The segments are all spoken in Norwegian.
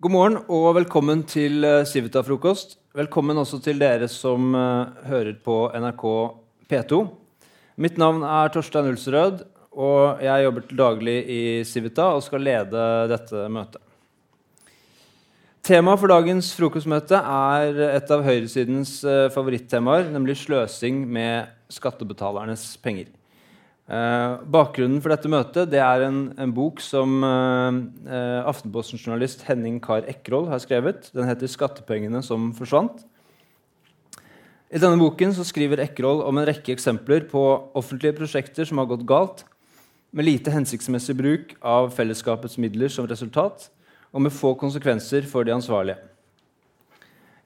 God morgen og velkommen til eh, Civita-frokost. Velkommen også til dere som uh, hører på NRK P2. Mitt navn er Torstein Ulsrød, og jeg jobber til daglig i Civita og skal lede dette møtet. Temaet for dagens frokostmøte er et av høyresidens uh, favorittemaer, nemlig sløsing med skattebetalernes penger. Eh, bakgrunnen for dette møtet det er en, en bok som eh, eh Aftenposten-journalist Henning Kar Ekroll har skrevet. Den heter 'Skattepengene som forsvant'. I denne boken skriver Ekroll om en rekke eksempler på offentlige prosjekter som har gått galt, med lite hensiktsmessig bruk av fellesskapets midler som resultat, og med få konsekvenser for de ansvarlige.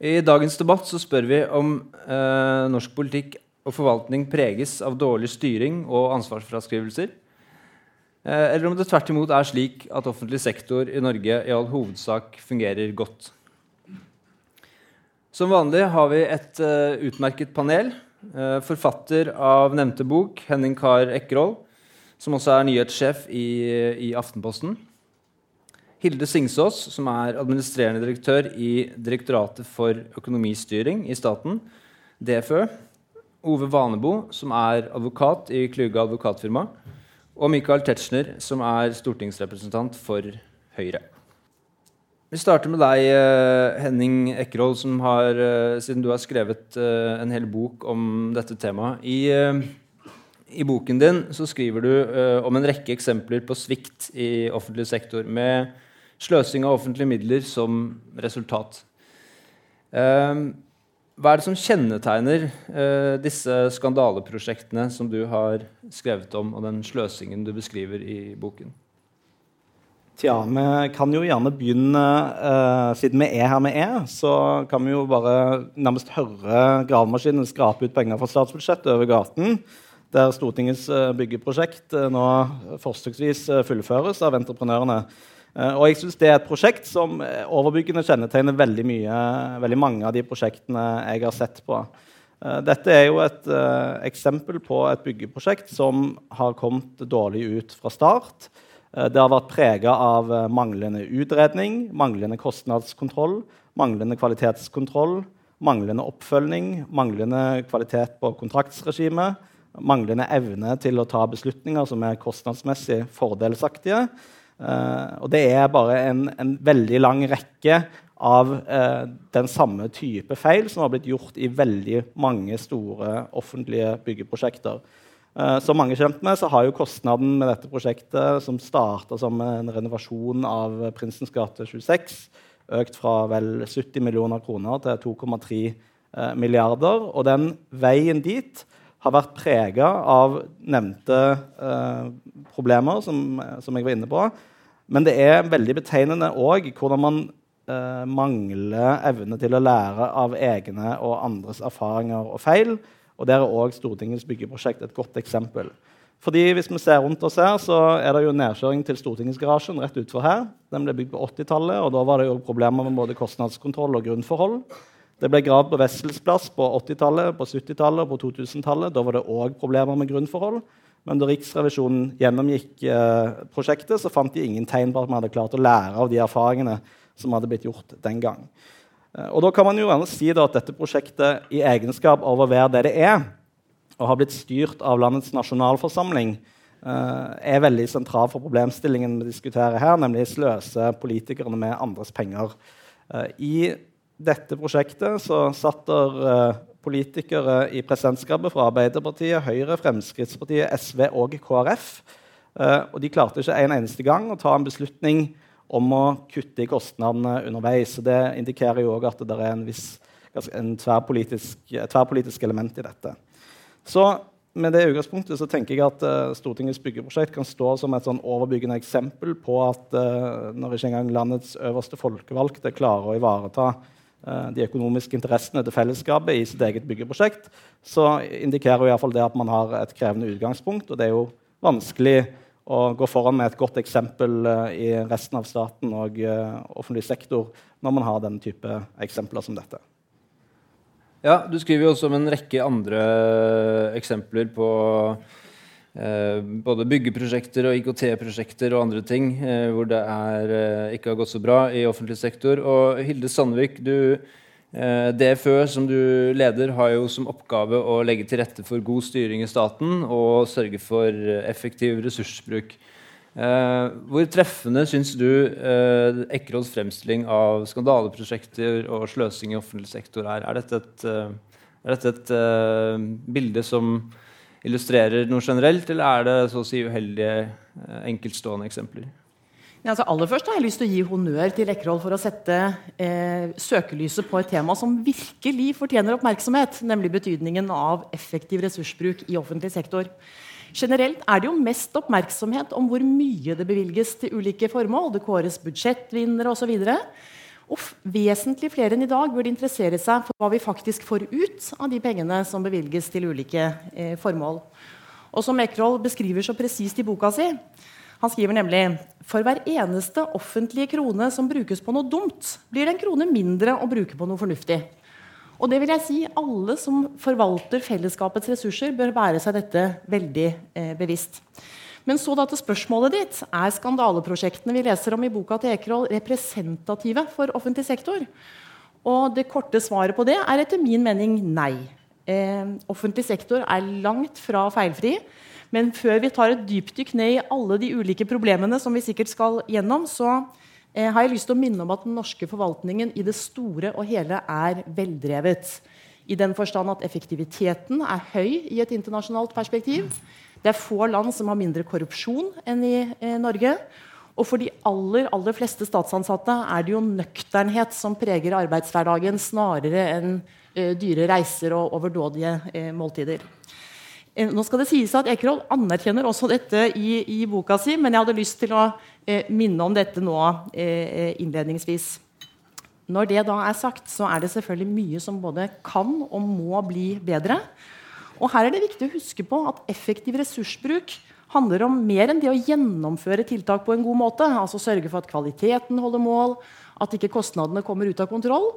I dagens debatt spør vi om eh, norsk politikk og forvaltning preges av dårlig styring og ansvarsfraskrivelser? Eh, eller om det tvert imot er slik at offentlig sektor i Norge i all hovedsak fungerer godt? Som vanlig har vi et uh, utmerket panel. Uh, forfatter av nevnte bok, Henning Kar Ekkerhold, som også er nyhetssjef i, i Aftenposten. Hilde Singsås, som er administrerende direktør i Direktoratet for økonomistyring i staten, DFØ. Ove Vanebo, som er advokat i Kluge advokatfirma, og Michael Tetzschner, som er stortingsrepresentant for Høyre. Vi starter med deg, eh, Henning Ekkerhold, som har, eh, siden du har skrevet eh, en hel bok om dette temaet. I, i boken din så skriver du om en rekke eksempler på svikt i offentlig sektor, med sløsing av offentlige midler som resultat. Hva er det som kjennetegner eh, disse skandaleprosjektene som du har skrevet om, og den sløsingen du beskriver i boken? Tja, vi kan jo gjerne begynne eh, Siden vi er her vi er, så kan vi jo bare nærmest høre gravemaskinen skrape ut penger fra statsbudsjettet over gaten, der Stortingets uh, byggeprosjekt nå forsøksvis fullføres av entreprenørene. Eh, og jeg synes Det er et prosjekt som eh, overbyggende kjennetegner veldig, mye, veldig mange av de prosjektene jeg har sett på. Eh, dette er jo et eksempel på et byggeprosjekt som har kommet dårlig ut fra start. Det har vært prega av manglende utredning, manglende kostnadskontroll, manglende kvalitetskontroll, manglende oppfølging, manglende kvalitet på kontraktsregimet, manglende evne til å ta beslutninger som er kostnadsmessig fordelsaktige. Uh, og det er bare en, en veldig lang rekke av uh, den samme type feil som har blitt gjort i veldig mange store offentlige byggeprosjekter. Uh, som mange kjent med, så har jo kostnaden med dette prosjektet, som starta som en renovasjon av Prinsens gate 26, økt fra vel 70 millioner kroner til 2,3 milliarder. Og den veien dit har vært prega av nevnte eh, problemer, som, som, jeg var inne på. Men det er veldig betegnende òg hvordan man eh, mangler evne til å lære av egne og andres erfaringer og feil. Og Der er òg Stortingets byggeprosjekt et godt eksempel. Fordi Hvis vi ser rundt oss her, så er det jo nedkjøring til Stortingsgarasjen rett utfor her. Den ble bygd på 80-tallet, og da var det jo problemer med både kostnadskontroll og grunnforhold. Det ble gravd på Wessels på 80-tallet, på 70-tallet og på 2000-tallet. Da var det òg problemer med grunnforhold. Men da Riksrevisjonen gjennomgikk eh, prosjektet, så fant de ingen tegn på at man hadde klart å lære av de erfaringene som hadde blitt gjort den gang. Eh, og da kan man jo gjerne si da, at dette prosjektet i egenskap av å være det det er, og har blitt styrt av landets nasjonalforsamling, eh, er veldig sentral for problemstillingen vi diskuterer her, nemlig sløse politikerne med andres penger. Eh, I dette prosjektet så satt der uh, politikere i presidentskapet fra Arbeiderpartiet, Høyre, Fremskrittspartiet, SV og KrF. Eh, og de klarte ikke en eneste gang å ta en beslutning om å kutte i kostnadene underveis. Så det indikerer jo også at det er en viss, en tverrpolitisk, et tverrpolitisk element i dette. Så med det utgangspunktet så tenker jeg at uh, Stortingets byggeprosjekt kan stå som et sånn overbyggende eksempel på at uh, når ikke engang landets øverste folkevalgte klarer å ivareta Eh, de økonomiske interessene til fellesskapet i sitt eget byggeprosjekt, så indikerer i det at man har et krevende utgangspunkt. Og det er jo vanskelig å gå foran med et godt eksempel eh, i resten av staten og uh, offentlig sektor når man har den type eksempler som dette. Ja, Du skriver jo også om en rekke andre eksempler på eh, både byggeprosjekter og IKT-prosjekter og andre ting eh, hvor det er, eh, ikke har gått så bra i offentlig sektor. Og Hilde Sandvik, du, eh, DFØ, som du leder, har jo som oppgave å legge til rette for god styring i staten og sørge for effektiv ressursbruk. Eh, hvor treffende syns du eh, fremstilling av skandaleprosjekter og sløsing i offentlig sektor er? Er dette et, eh, er dette et eh, bilde som illustrerer noe generelt, eller er det så å si uheldige eh, enkeltstående eksempler? Ja, altså aller først har jeg lyst til å gi honnør til Ekroll for å sette eh, søkelyset på et tema som virkelig fortjener oppmerksomhet, nemlig betydningen av effektiv ressursbruk i offentlig sektor. Generelt er det jo mest oppmerksomhet om hvor mye det bevilges til ulike formål. Det kåres budsjettvinnere osv. Og, vesentlig flere enn i dag burde interessere seg for hva vi faktisk får ut av de pengene som bevilges til ulike eh, formål. Og som Ekroll beskriver så presist i boka si, han skriver nemlig for hver eneste offentlige krone som brukes på noe dumt, blir det en krone mindre å bruke på noe fornuftig. Og det vil jeg si, Alle som forvalter fellesskapets ressurser, bør være seg dette veldig eh, bevisst. Men så da til spørsmålet ditt. Er skandaleprosjektene vi leser om i boka til Ekerhold, representative for offentlig sektor? Og det korte svaret på det er etter min mening nei. Eh, offentlig sektor er langt fra feilfri. Men før vi tar et dypdykk ned i alle de ulike problemene som vi sikkert skal gjennom, så eh, har jeg lyst til å minne om at den norske forvaltningen i det store og hele er veldrevet. I den forstand at effektiviteten er høy i et internasjonalt perspektiv. Det er få land som har mindre korrupsjon enn i eh, Norge. Og for de aller, aller fleste statsansatte er det jo nøkternhet som preger arbeidshverdagen, snarere enn eh, dyre reiser og overdådige eh, måltider. Eh, nå skal det sies at Ekerhold anerkjenner også dette i, i, boka si, men jeg hadde lyst til å eh, minne om dette nå eh, innledningsvis. Når det da er sagt, så er det selvfølgelig mye som både kan og må bli bedre. Og her er det viktig å huske på at effektiv ressursbruk handler om mer enn det å gjennomføre tiltak på en god måte. altså Sørge for at kvaliteten holder mål, at ikke kostnadene kommer ut av kontroll.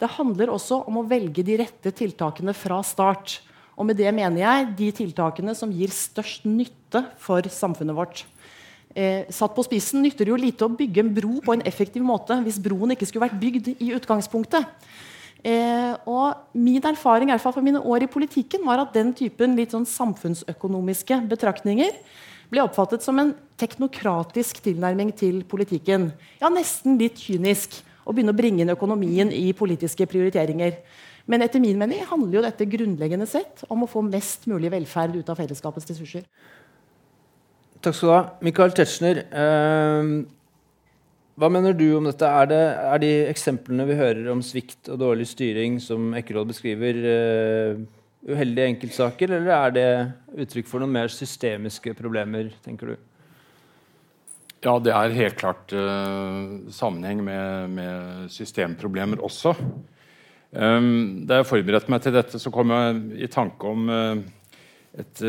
Det handler også om å velge de rette tiltakene fra start. Og med det mener jeg de tiltakene som gir størst nytte for samfunnet vårt. Eh, satt på spissen nytter det jo lite å bygge en bro på en effektiv måte hvis broen ikke skulle vært bygd i utgangspunktet. Eh, og min erfaring i hvert fall for mine år i politikken var at den typen litt sånn samfunnsøkonomiske betraktninger ble oppfattet som en teknokratisk tilnærming til politikken. Ja, Nesten litt kynisk å begynne å bringe inn økonomien i politiske prioriteringer. Men etter min mening handler jo dette grunnleggende sett om å få mest mulig velferd ut av fellesskapets ressurser. Takk skal du ha. Michael Tetzschner, eh, hva mener du om dette? Er, det, er, de eksemplene vi hører om svikt og dårlig styring, som Ekkerhold beskriver, uh, uheldige enkeltsaker, eller er det uttrykk for noen mer systemiske problemer, tenker du? Ja, det er helt klart uh, sammenheng med, med, systemproblemer også. Um, da jeg forberedte meg til dette, så kom jeg i tanke om uh, et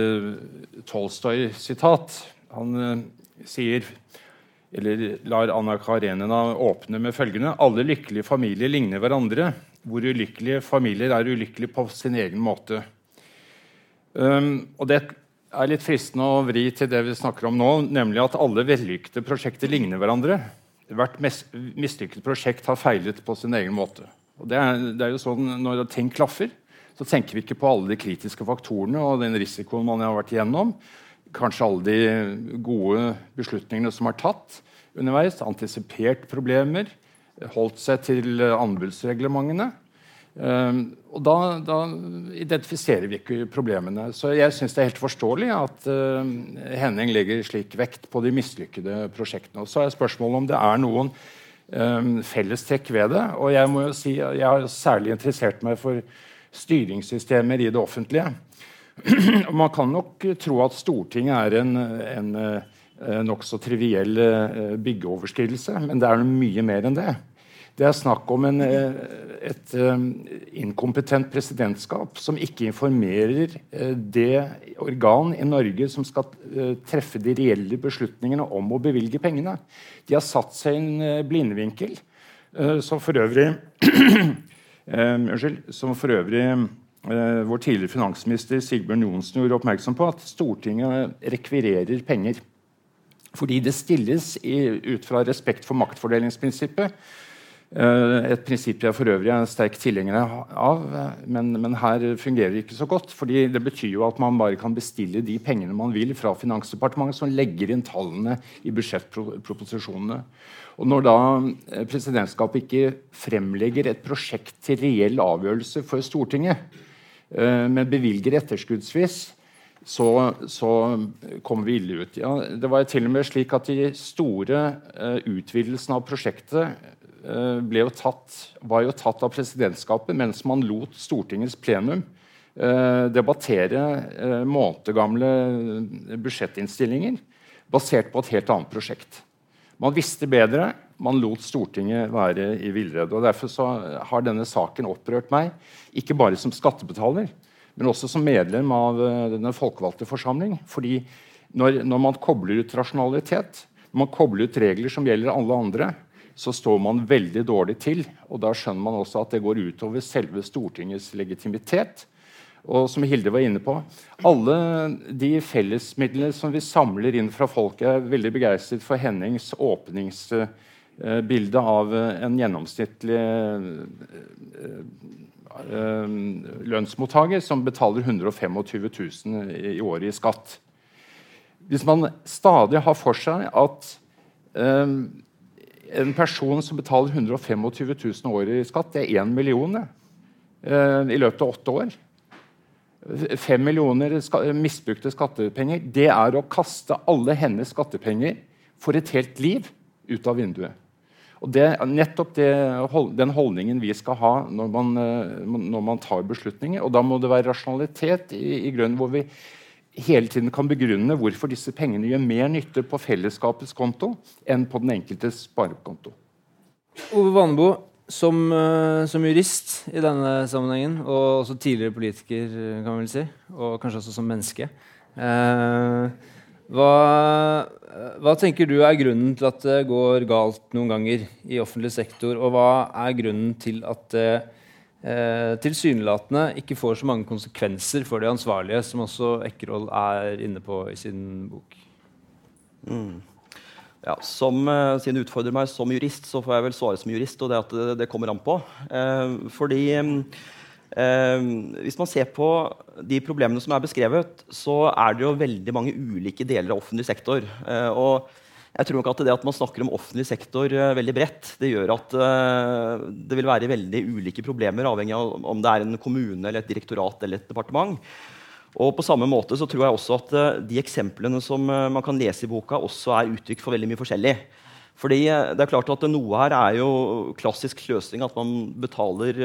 Tolstoy-sitat. Han sier, eller lar Anna Karenina åpne med følgende Alle lykkelige familier ligner hverandre. Hvor ulykkelige familier er ulykkelige på sin egen måte. Um, og det er litt fristende å vri til det vi snakker om nå, nemlig at alle vellykkede prosjekter ligner hverandre. Hvert mislykket prosjekt har feilet på sin egen måte. Og det er, det er jo sånn, Når ting klaffer, så tenker vi ikke på alle de kritiske faktorene og den risikoen man har vært igjennom. Kanskje alle de gode beslutningene som er tatt underveis. Antisipert problemer. Holdt seg til anbudsreglementene. Um, og da, da, identifiserer vi ikke problemene. Så jeg syns det er helt forståelig at uh, Henning legger slik vekt på de mislykkede prosjektene. Og så er spørsmålet om det er noen um, fellestrekk ved det. Og jeg må jo si jeg har særlig interessert meg for styringssystemer i det offentlige. Man kan nok tro at Stortinget er en, en, en nokså triviell uh, byggeoverskridelse, men det er mye mer enn det. Det er snakk om en, uh, et inkompetent presidentskap som ikke informerer det organ i Norge som skal treffe de reelle beslutningene om å bevilge pengene. De har satt seg i en blindvinkel som for øvrig Unnskyld. Som for øvrig eh, vår tidligere finansminister Sigbjørn Johnsen gjorde oppmerksom på, at Stortinget rekvirerer penger. Fordi det stilles i, ut fra respekt for maktfordelingsprinsippet. Eh, et prinsipp jeg for øvrig er sterk tilhenger av, men, men, her fungerer det ikke så godt. fordi Det betyr jo at man bare kan bestille de pengene man vil fra Finansdepartementet, som legger inn tallene i budsjettproposisjonene. Og Når da eh, presidentskapet ikke fremlegger et prosjekt til reell avgjørelse for Stortinget, eh, men bevilger etterskuddsvis, så, så kommer vi ille ut. Ja, det var til og med slik at De store uh, utvidelsene av prosjektet uh, tatt, var jo tatt av presidentskapet mens man lot Stortingets plenum uh, debattere uh, månedgamle budsjettinnstillinger basert på et helt annet prosjekt. Man visste bedre, man lot Stortinget være i villrede. Derfor har denne saken opprørt meg, ikke bare som skattebetaler, men også som medlem av eh, denne folkevalgte forsamling. Fordi når, når, man kobler ut rasjonalitet, når man kobler ut regler som gjelder alle andre, så står man veldig dårlig til. Og da skjønner man også at det går utover selve Stortingets legitimitet. Og som Hilde var inne på, alle de fellesmidlene som vi samler inn fra folket er veldig begeistret for Hennings åpningsbilde av en gjennomsnittlig Eh, lønnsmottaker som betaler 125 000 i året i skatt. Hvis man stadig har for seg at um, en person som betaler 125 000 året i skatt, det er 1 million i løpet av åtte år Fem millioner ska misbrukte skattepenger det er å kaste alle hennes skattepenger for et helt liv ut av vinduet. Og Det er nettopp det, den holdningen vi skal ha når man, eh, når man, tar beslutninger. Og da må det være rasjonalitet i, i grunnen hvor vi hele tiden kan begrunne hvorfor disse pengene gjør mer nytte på fellesskapets konto enn på den enkeltes sparekonto. Ove Vanebo, som, eh, som, jurist i denne sammenhengen, og også tidligere politiker, kan man vel si, og kanskje også som menneske eh, hva, hva, tenker du er grunnen til at det går galt noen ganger i offentlig sektor? Og hva er grunnen til at det eh, tilsynelatende ikke får så mange konsekvenser for de ansvarlige, som også Ekkerhold er inne på i sin bok? Mm. Ja, som, uh, Siden du utfordrer meg som jurist, så får jeg vel svare som jurist. og det at det, det kommer an på. Eh, fordi Uh, hvis man ser på de problemene som er beskrevet, så er det jo veldig mange ulike deler av offentlig sektor. Eh, og jeg tror nok at det at man snakker om offentlig sektor uh, veldig bredt, det gjør at det vil være veldig ulike problemer, avhengig av om det er en kommune, eller et direktorat eller et departement. Og på samme måte så tror jeg også at de eksemplene som man kan lese i boka, også er uttrykk for veldig mye forskjellig. Fordi det er klart at Noe her er jo klassisk sløsing, at man betaler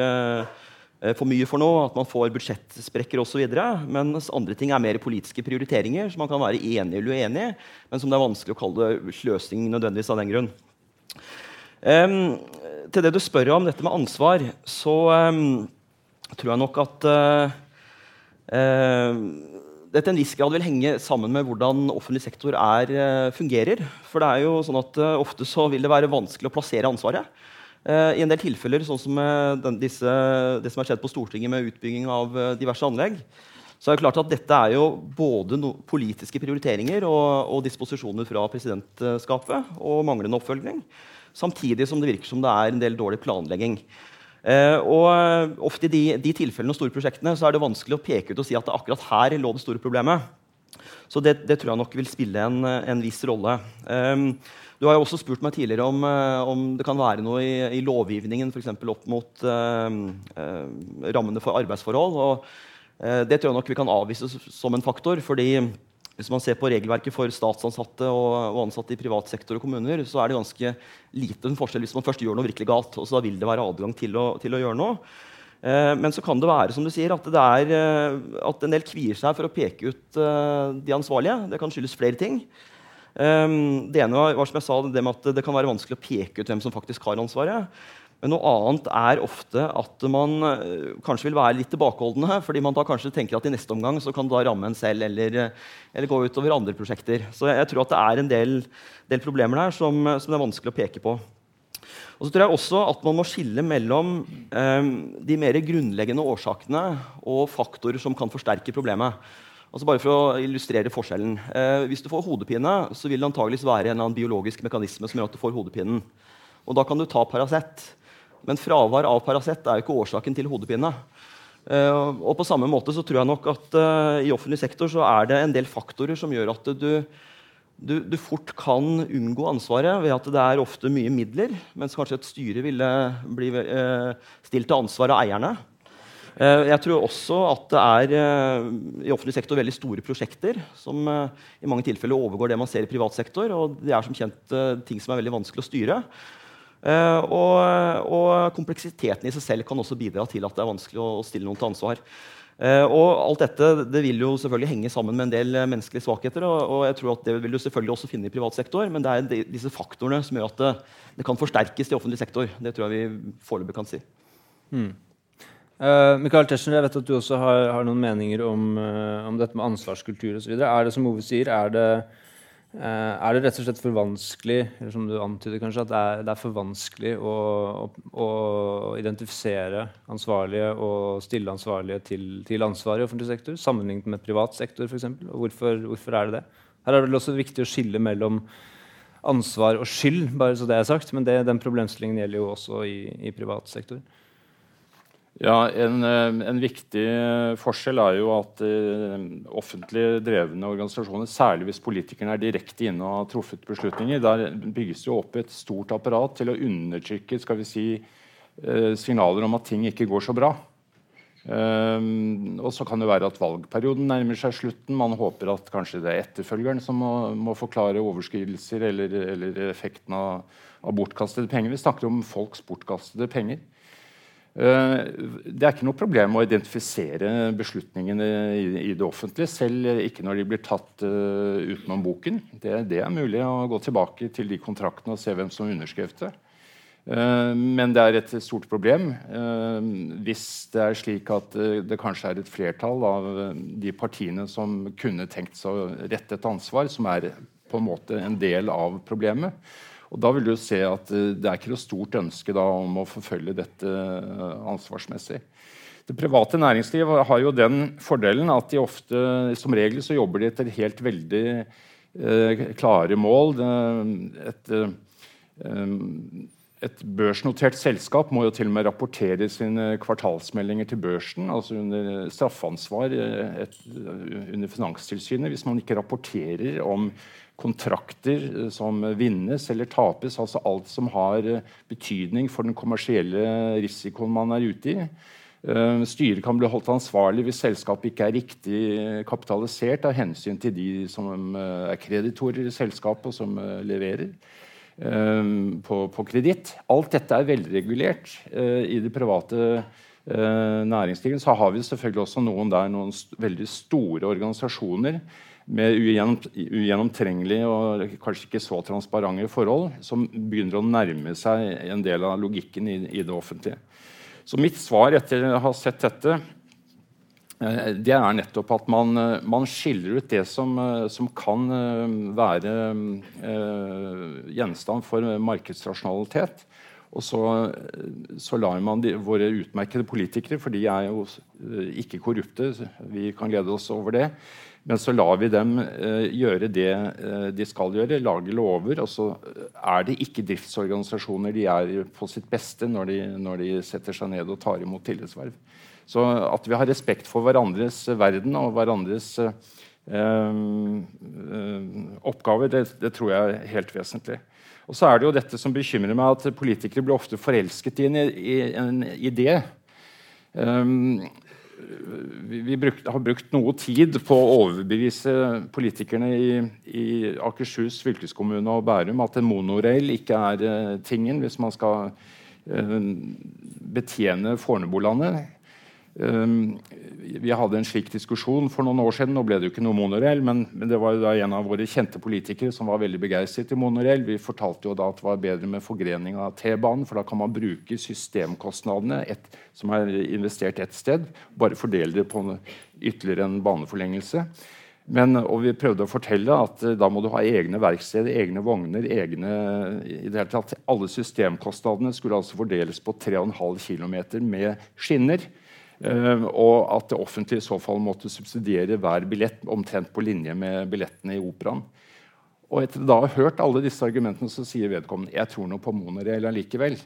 Eh, for mye for noe, at man får budsjettsprekker osv. Mens andre ting er mer politiske prioriteringer som man kan være enig eller uenig i, men som det er vanskelig å kalle sløsing nødvendigvis av den grunn. Um, til det du spør om dette med ansvar, så um, tror jeg nok at uh, uh, til en viss grad vil henge sammen med hvordan offentlig sektor er, uh, fungerer. For det er jo sånn at ofte så vil det være vanskelig å plassere ansvaret. Eh, I en del tilfeller, sånn som den, disse, det som har skjedd på Stortinget med utbygging av eh, diverse anlegg, så er det klart at dette er jo både no politiske prioriteringer og, og, disposisjoner fra presidentskapet og manglende oppfølging. Samtidig som det virker som det er en del dårlig planlegging. Eh, og ofte I de, de tilfellene og store prosjektene så er det vanskelig å peke ut og si at akkurat her lå det store problemet. Så det, det tror jeg nok vil spille en, en viss rolle. Um, du har jo også spurt meg tidligere om, eh, om det kan være noe i, i lovgivningen f.eks. opp mot eh, eh, rammene for arbeidsforhold. og eh, Det tror jeg nok vi kan avvise som en faktor. fordi hvis man ser på regelverket for statsansatte og, ansatte i privat sektor og kommuner, så er det ganske liten forskjell hvis man først gjør noe virkelig galt. og så vil det være adgang til å, til å gjøre noe. Eh, men så kan det være som du sier, at, er, eh, at en del kvier seg for å peke ut de ansvarlige. Det kan skyldes flere ting. Det ene var, var, som jeg sa, det med at det kan være vanskelig å peke ut hvem som faktisk har ansvaret. Men noe annet er ofte at man uh, kanskje vil være litt tilbakeholdne. fordi man da kanskje tenker at i neste omgang så kan det da ramme en selv eller, eller gå utover andre prosjekter. Så jeg, tror at det er en del, del problemer der som, som, det er vanskelig å peke på. Og så tror jeg også at Man må skille mellom eh, de mer grunnleggende årsakene og faktorer som kan forsterke problemet. Altså bare For å illustrere forskjellen. Eh, hvis du får hodepine, så vil det antageligvis være en biologisk mekanisme som gjør at du får hodepinen. Og Da kan du ta Paracet. Men fravær av Paracet er jo ikke årsaken til hodepine. Uh, og på samme måte så tror jeg nok at uh, i offentlig sektor så er det en del faktorer som gjør at du, du, du, fort kan unngå ansvaret ved at det er ofte mye midler, mens kanskje et styre ville bli uh, stilt til ansvar av eierne. jeg tror også at det er i offentlig sektor veldig store prosjekter som i mange tilfeller overgår det man ser i privat sektor. Og det er som kjent ting som er veldig vanskelig å styre. Uh, og, og, kompleksiteten i seg selv kan også bidra til at det er vanskelig å, stille noen til ansvar. Uh, og alt dette det vil jo selvfølgelig henge sammen med en del menneskelige svakheter. Og, og, jeg tror at det vil du selvfølgelig også finne i privat sektor, men det er de, disse faktorene som gjør at det, det, kan forsterkes i offentlig sektor. Det tror jeg vi foreløpig kan si. Hmm. Uh, Michael Tetzschner, jeg vet at du også har, har noen meninger om, om, dette med ansvarskultur osv. Er det som Ove sier, er det er det rett og slett for vanskelig eller som du antyder kanskje, at det er, det er for vanskelig å, å, å, identifisere ansvarlige og stille ansvarlige til, til ansvar i offentlig sektor, sammenlignet med privat sektor For og Hvorfor, hvorfor er det det? Her er det vel også viktig å skille mellom ansvar og skyld, bare så det er sagt, men det, den problemstillingen gjelder jo også i, i privat sektor. Ja, en, eh, en, viktig forskjell er jo at uh, offentlig drevne organisasjoner, særlig hvis politikerne er direkte inne og har truffet beslutninger, der bygges jo opp et stort apparat til å undertrykke skal vi si, signaler om at ting ikke går så bra. Um, og så kan det være at valgperioden nærmer seg slutten. Man håper at kanskje det er etterfølgeren som må, må forklare overskridelser eller, eller effekten av, av bortkastede penger. Vi snakker om folks bortkastede penger. Eh, det er ikke noe problem å identifisere beslutningene i, det offentlige, selv ikke når de blir tatt uh, utenom boken. Det, det, er mulig å gå tilbake til de kontraktene og se hvem som underskrev det. Uh, men det er et stort problem hvis det er slik at det kanskje er et flertall av de partiene som kunne tenkt seg å rette et ansvar, som er på en måte en del av problemet. Og Da vil du se at eh, det er ikke noe stort ønske da, om å forfølge dette eh, ansvarsmessig. Det private næringsliv har jo den fordelen at de ofte, som regel så jobber de etter helt veldig eh, klare mål. Et, eh, et, børsnotert selskap må jo til og med rapportere sine kvartalsmeldinger til børsen, altså under straffansvar eh, et, under Finanstilsynet, hvis man ikke rapporterer om kontrakter eh, som vinnes eller tapes, altså alt som har eh, betydning for den kommersielle risikoen man er ute i. Styret kan bli holdt ansvarlig hvis selskapet ikke er riktig kapitalisert av hensyn til de som er kreditorer i selskapet og som leverer på, på kreditt. Alt dette er velregulert i det private næringslivet. Så har vi selvfølgelig også noen der, noen veldig store organisasjoner med ugjennomtrengelige og kanskje ikke så transparente forhold, som begynner å nærme seg en del av logikken i, i det offentlige. Så mitt svar etter å ha sett dette, eh, det er nettopp at man, eh, man skiller ut det som, eh, som kan være gjenstand for markedsrasjonalitet. Og så, så, lar man de, våre utmerkede politikere, for de er jo ikke korrupte, vi kan glede oss over det, men så lar vi dem uh, gjøre det uh, de skal gjøre, lage lover. Og så er det ikke driftsorganisasjoner. De er på sitt beste når de, når de setter seg ned og tar imot tillitsverv. Så at vi har respekt for hverandres verden og hverandres eh, oppgaver, det, det, tror jeg er helt vesentlig. Og så er det jo dette som bekymrer meg, at politikere blir ofte forelsket i en, i en idé. Um, vi, vi brukt, har brukt noe tid på å overbevise politikerne i, i Akershus fylkeskommune og Bærum at en monorail ikke er uh, tingen hvis man skal uh, betjene Fornebulandet. Um, vi hadde en slik diskusjon for noen år siden. Nå ble det jo ikke noe monorell, men, men, det var jo da en av våre kjente politikere som var veldig begeistret i monorell. Vi fortalte jo da at det var bedre med forgrening av T-banen, for da kan man bruke systemkostnadene et, som er investert ett sted, bare fordele det på ytterligere en baneforlengelse. Men, og vi prøvde å fortelle at uh, da må du ha egne verksteder, egne vogner egne, i det hele tatt, Alle systemkostnadene skulle altså fordeles på 3,5 km med skinner. Uh, og at det offentlige i så fall måtte subsidiere hver billett omtrent på linje med billettene i operaen. Og etter da å ha hørt alle disse argumentene så sier vedkommende jeg tror noe på monorail allikevel.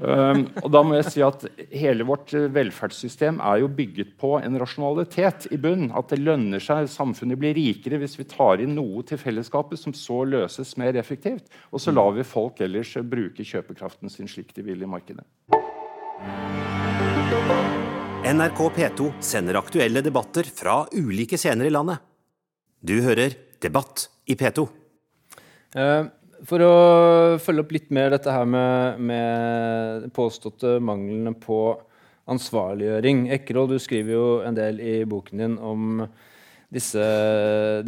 Um, og da må jeg si at Hele vårt eh, velferdssystem er jo bygget på en rasjonalitet i bunn. At det lønner seg, samfunnet blir rikere hvis vi tar inn noe til fellesskapet som så løses mer effektivt. Og så lar vi folk ellers bruke kjøpekraften sin slik de vil i markedet. NRK P2 sender aktuelle debatter fra ulike scener i landet. Du hører Debatt i P2. Uh, for å følge opp litt mer dette her med, med påståtte manglene på ansvarliggjøring. Ekkerhold, du skriver jo en del i boken din om disse,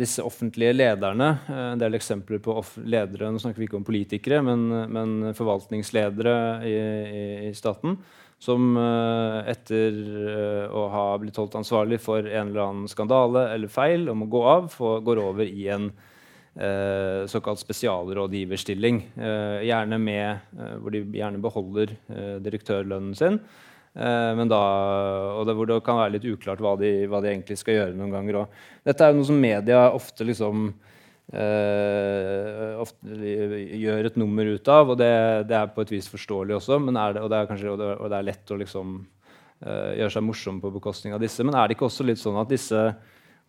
disse offentlige lederne. En del eksempler på ledere Nå snakker vi ikke om politikere, men, men forvaltningsledere i, i, i, staten. Som eh, etter eh, å ha blitt holdt ansvarlig for en eller annen skandale eller feil om å gå av, får, går over i en eh, såkalt spesialrådgiverstilling. Eh, gjerne med, eh, hvor de gjerne beholder eh, direktørlønnen sin. Men da, og det, hvor det kan være litt uklart hva de, hva de egentlig skal gjøre. noen ganger. òg. dette er jo noe som media ofte liksom Uh, gjør et nummer ut av, og det, det, er på et vis forståelig også. Det, og, det er kanskje, og, det, og, det er lett å liksom, uh, gjøre seg morsom på bekostning av disse. Men er det ikke også litt sånn at disse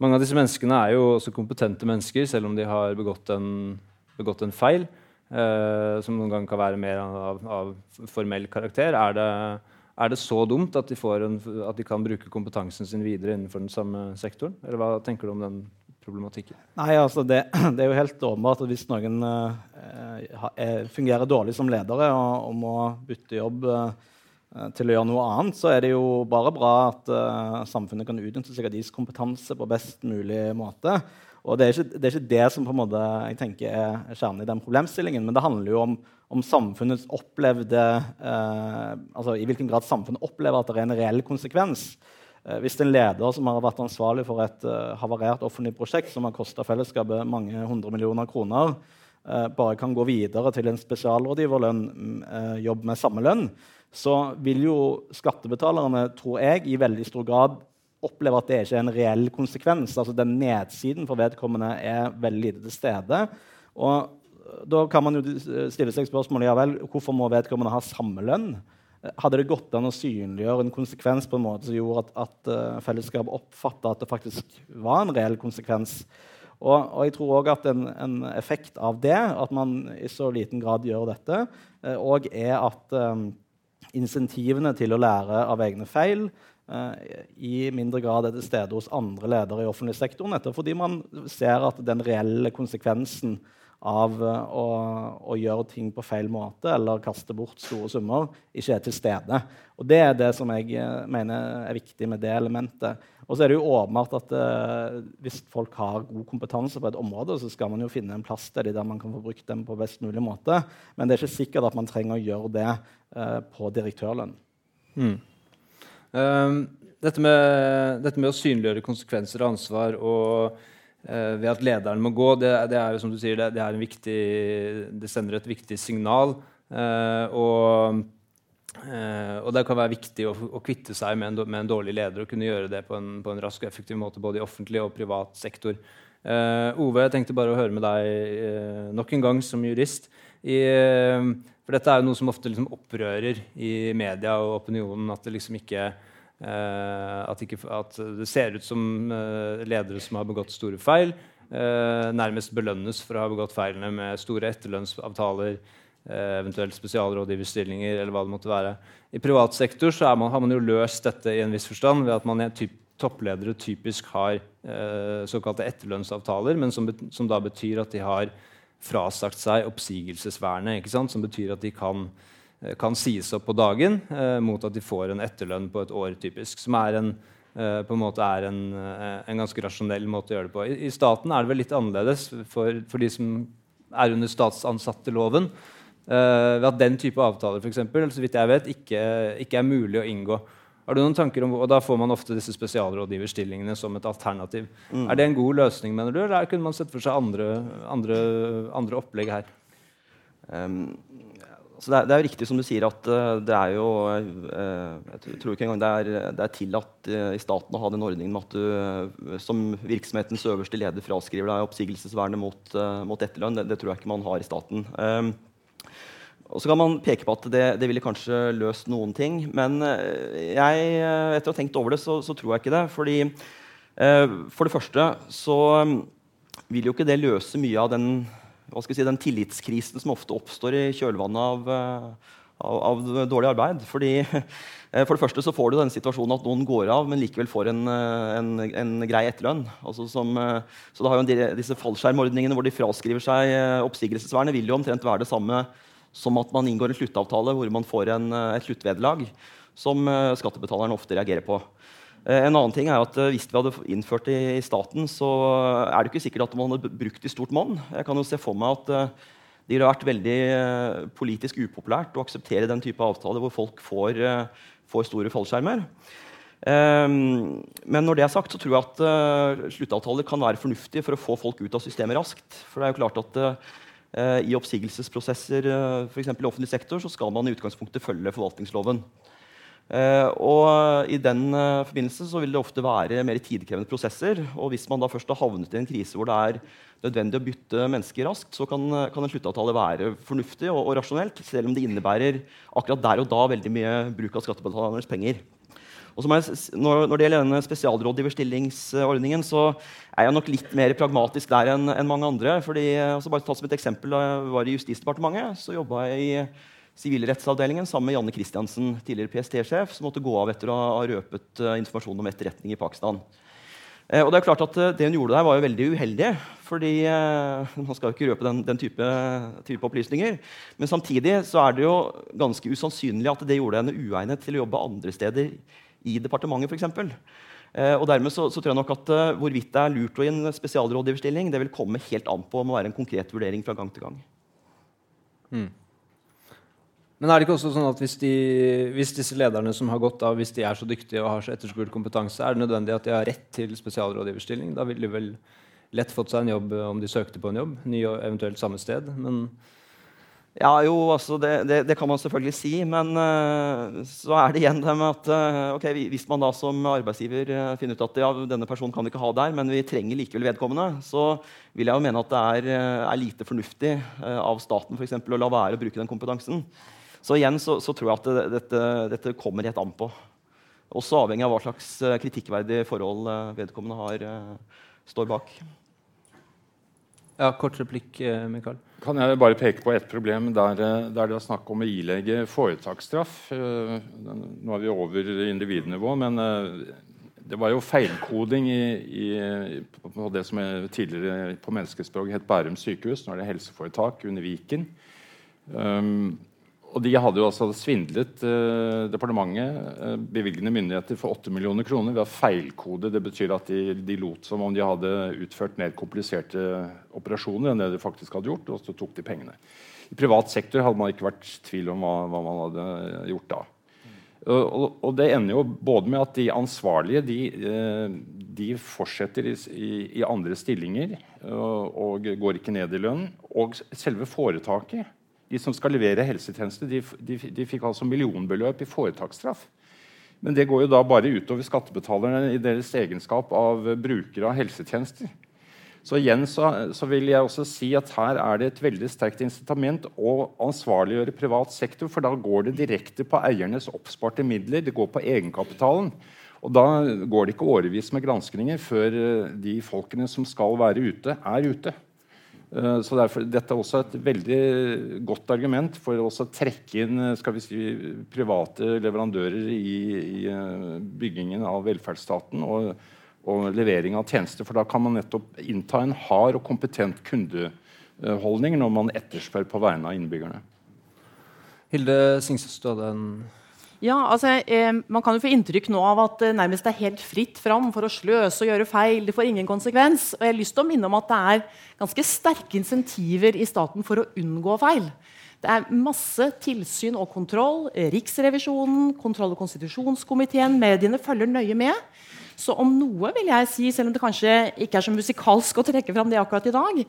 mange av disse menneskene er jo også kompetente mennesker, selv om de har begått en, begått en feil. uh, som noen ganger kan være mer av, av formell karakter. Er det, er så dumt at de, en, at de, kan bruke kompetansen sin videre innenfor den samme sektoren? Eller hva tenker du om den problematikken? Nei, altså det, det er jo helt åpenbart at hvis noen eh, fungerer dårlig som ledere og, og må bytte jobb uh, Eh, til å gjøre noe annet, så er det jo bare bra at eh, samfunnet kan utnytte seg av deres kompetanse på best mulig måte. Og det er, ikke, det er ikke det, som på en måte, jeg tenker er kjernen i den problemstillingen, men det handler jo om, om samfunnets opplevde uh, altså I hvilken grad samfunnet opplever at det er en reell konsekvens. Uh, hvis en leder som har vært ansvarlig for et havarert offentlig prosjekt som har kosta fellesskapet mange hundre millioner kroner, bare kan gå videre til en spesialrådgiverlønn, uh, jobb med samme lønn, så vil jo skattebetalerne, tror jeg, i veldig stor grad oppleve at det ikke er en reell konsekvens. Altså Den nedsiden for vedkommende er veldig lite til stede. Og da kan man jo stille seg spørsmålet ja vel, hvorfor må vedkommende ha samme lønn. Hadde det gått an å synliggjøre en konsekvens på en måte som gjorde at, at uh, fellesskapet oppfatta at det faktisk var en reell konsekvens? Og, og jeg tror òg at en, en, effekt av det, at man i så liten grad gjør dette, òg uh, er at um, insentivene til å lære av egne feil uh, i mindre grad er til stede hos andre ledere i offentlig sektor. Nettopp fordi man ser at den reelle konsekvensen av uh, å, å, gjøre ting på feil måte eller kaste bort store summer, ikke er til stede. Og Det er det som jeg uh, mener er viktig med det elementet. Og så er det jo åpenbart at eh, Hvis folk har god kompetanse på et område, så skal man jo finne en plass til de der man kan få brukt dem på best mulig måte. Men det er ikke sikkert at man trenger å gjøre det på direktørlønn. Mm. Um, dette, med, dette, med, å synliggjøre konsekvenser og ansvar og eh, ved at lederen må gå, det, det, er jo som du sier, det, det, viktig, det sender et viktig signal. Eh, og, eh, og, det kan være viktig å, å kvitte seg med en, med en, dårlig leder og kunne gjøre det på en, på en rask og effektiv måte både i offentlig og privat sektor. Eh, Ove, jeg tenkte bare å høre med deg eh, nok en gang som jurist. I, eh, for dette er jo noe som ofte liksom opprører i media og opinionen. At det liksom ikke Uh, at, ikke, at, det ser ut som uh, ledere som har begått store feil, uh, nærmest belønnes for å ha begått feilene med store etterlønnsavtaler, eventuelt spesialrådgiverstillinger eller hva det måtte være. I privat sektor man, har man jo løst dette i en viss forstand ved at man typ, toppledere typisk har såkalte etterlønnsavtaler, men som, som, da betyr at de har frasagt seg oppsigelsesvernet, som betyr at de kan Eh, kan sies opp på dagen eh, mot at de får en etterlønn på et år, typisk. Som er en, eh, på en måte er en, eh, en, ganske rasjonell måte å gjøre det på. I, I, staten er det vel litt annerledes for, for de som er under statsansatteloven. Eh, ved at den type avtaler for eksempel, så vidt jeg vet, ikke, ikke er mulig å inngå. Har du noen tanker om, og Da får man ofte disse spesialrådgiverstillingene som et alternativ. Mm. Er det en god løsning, mener du, eller kunne man sett for seg andre, andre, andre opplegg her? Um, så det er, det er, jo riktig som du sier at uh, det er jo uh, Jeg tror ikke engang det er, det er tillatt uh, i staten å ha den ordningen med at du som virksomhetens øverste leder fraskriver deg oppsigelsesvernet mot, mot etterlønn. Det, det, tror jeg ikke man har i staten. Um, og så kan man peke på at det, det, ville kanskje løst noen ting. Men jeg, etter å ha tenkt over det, så, så tror jeg ikke det. Fordi For det første så um, vil jo ikke det løse mye av den si, den tillitskrisen som ofte oppstår i kjølvannet av, eh, av, av, dårlig arbeid. Fordi, eh, for det første så får du den situasjonen at noen går av, men likevel får en, eh, en, en grei etterlønn. Altså som, så da har jo disse fallskjermordningene hvor de fraskriver seg oppsigelsesvernet, vil jo omtrent være det samme som at man inngår en sluttavtale hvor man får en, et sluttvederlag som skattebetalerne ofte reagerer på. Eh, en annen ting er at eh, Hvis vi hadde innført det i staten, så er det ikke sikkert at man hadde brukt i stort monn. Jeg kan jo se for meg at eh, det ville vært veldig politisk upopulært å akseptere den type avtaler hvor folk får, får store fallskjermer. Um, men når det er sagt, så tror jeg at sluttavtaler kan være fornuftige for å få folk ut av systemet raskt. For det er jo klart at i oppsigelsesprosesser, for i offentlig sektor, så skal man i utgangspunktet følge forvaltningsloven. Uh, og I den uh, forbindelse så vil det ofte være mer tidkrevende prosesser. og Hvis man da først har havnet i en krise hvor det er nødvendig å bytte mennesker raskt, så kan, kan en sluttavtale være fornuftig og, og, rasjonelt, selv om det innebærer akkurat der og da veldig mye bruk av skattebetalernes penger. Og jeg, når, når, det gjelder denne spesialrådgiverstillingsordningen, så er jeg nok litt mer pragmatisk der enn en mange andre. fordi, altså bare tatt som et eksempel, Da jeg var i Justisdepartementet, så jobba jeg i sivilrettsavdelingen sammen med Janne Christiansen, tidligere PST-sjef, som måtte gå av etter å ha røpet uh, informasjon om etterretning i Pakistan. Uh, og Det er klart at uh, det hun gjorde der, var jo veldig uheldig. fordi Man skal jo ikke røpe den, den type, type, opplysninger. Men samtidig så er det jo ganske usannsynlig at det gjorde henne uegnet til å jobbe andre steder i departementet. For eksempel. og dermed så, så, tror jeg nok at hvorvidt det er lurt å gi en spesialrådgiverstilling, det vil komme helt an på må være en konkret vurdering fra gang til gang. Mm. Men er det ikke også sånn at hvis, de, hvis, disse lederne som har gått av, hvis de er så dyktige og har så etterspurt kompetanse, er det nødvendig at de har rett til spesialrådgiverstilling? Da ville de vel lett fått seg en jobb om de søkte på en jobb, ny og eventuelt samme sted. Men ja, jo, altså det, det, det, kan man selvfølgelig si. Men uh, så er det igjen det med at uh, okay, hvis man da som arbeidsgiver uh, finner ut at ja, denne personen kan vi ikke ha der, men vi trenger likevel vedkommende, så vil jeg jo mene at det er, er lite fornuftig av staten for eksempel, å la være å bruke den kompetansen. Så igjen så, så tror jeg at det, dette, dette, kommer helt an på. Også avhengig av hva slags eh, kritikkverdige forhold eh, vedkommende har, eh, står bak. Ja, Kort replikk, Mikael. Kan jeg bare peke på ett problem der, der det er snakk om å ilegge foretaksstraff? Nå er vi over individnivå, men det var jo feilkoding i, i, på det som tidligere på menneskespråk het Bærum sykehus. Nå er det helseforetak under Viken. Um, og de hadde jo altså svindlet eh, departementet, eh, bevilgende myndigheter, for 8 millioner kroner ved å feilkode. Det betyr at de, de, lot som om de hadde utført mer kompliserte operasjoner enn det de faktisk hadde gjort, og så tok de pengene. I privat sektor hadde man ikke vært tvil om hva, hva man hadde gjort da. Og, det ender jo både med at de ansvarlige de, eh, de fortsetter i, i, andre stillinger og, og går ikke ned i lønn. Og selve foretaket de som skal levere helsetjenester, de, de, de fikk altså millionbeløp i foretaksstraff. Men det går jo da bare utover skattebetalerne i deres egenskap av brukere av helsetjenester. Så igjen så, så, vil jeg også si at her er det et veldig sterkt incitament å ansvarliggjøre privat sektor, for da går det direkte på eiernes oppsparte midler. Det går på egenkapitalen. Og da går det ikke årevis med granskninger før eh, de folkene som skal være ute, er ute. Eh, så derfor, Dette er også et veldig godt argument for å trekke inn eh, skal vi si, private leverandører i, i eh, byggingen av velferdsstaten og, og, levering av tjenester. For da kan man nettopp innta en hard og kompetent kundeholdning når man etterspør på vegne av innbyggerne. Hilde Singseth, du hadde en ja, altså, eh, Man kan jo få inntrykk nå av at det eh, nærmest er helt fritt fram for å sløse og gjøre feil. Det får ingen konsekvens. Og jeg har lyst til å minne om at det er ganske sterke insentiver i staten for å unngå feil. Det er masse tilsyn og kontroll. Riksrevisjonen, kontroll- og konstitusjonskomiteen, mediene følger nøye med. Så om noe vil jeg si, selv om det kanskje ikke er så musikalsk å trekke fram det akkurat i dag,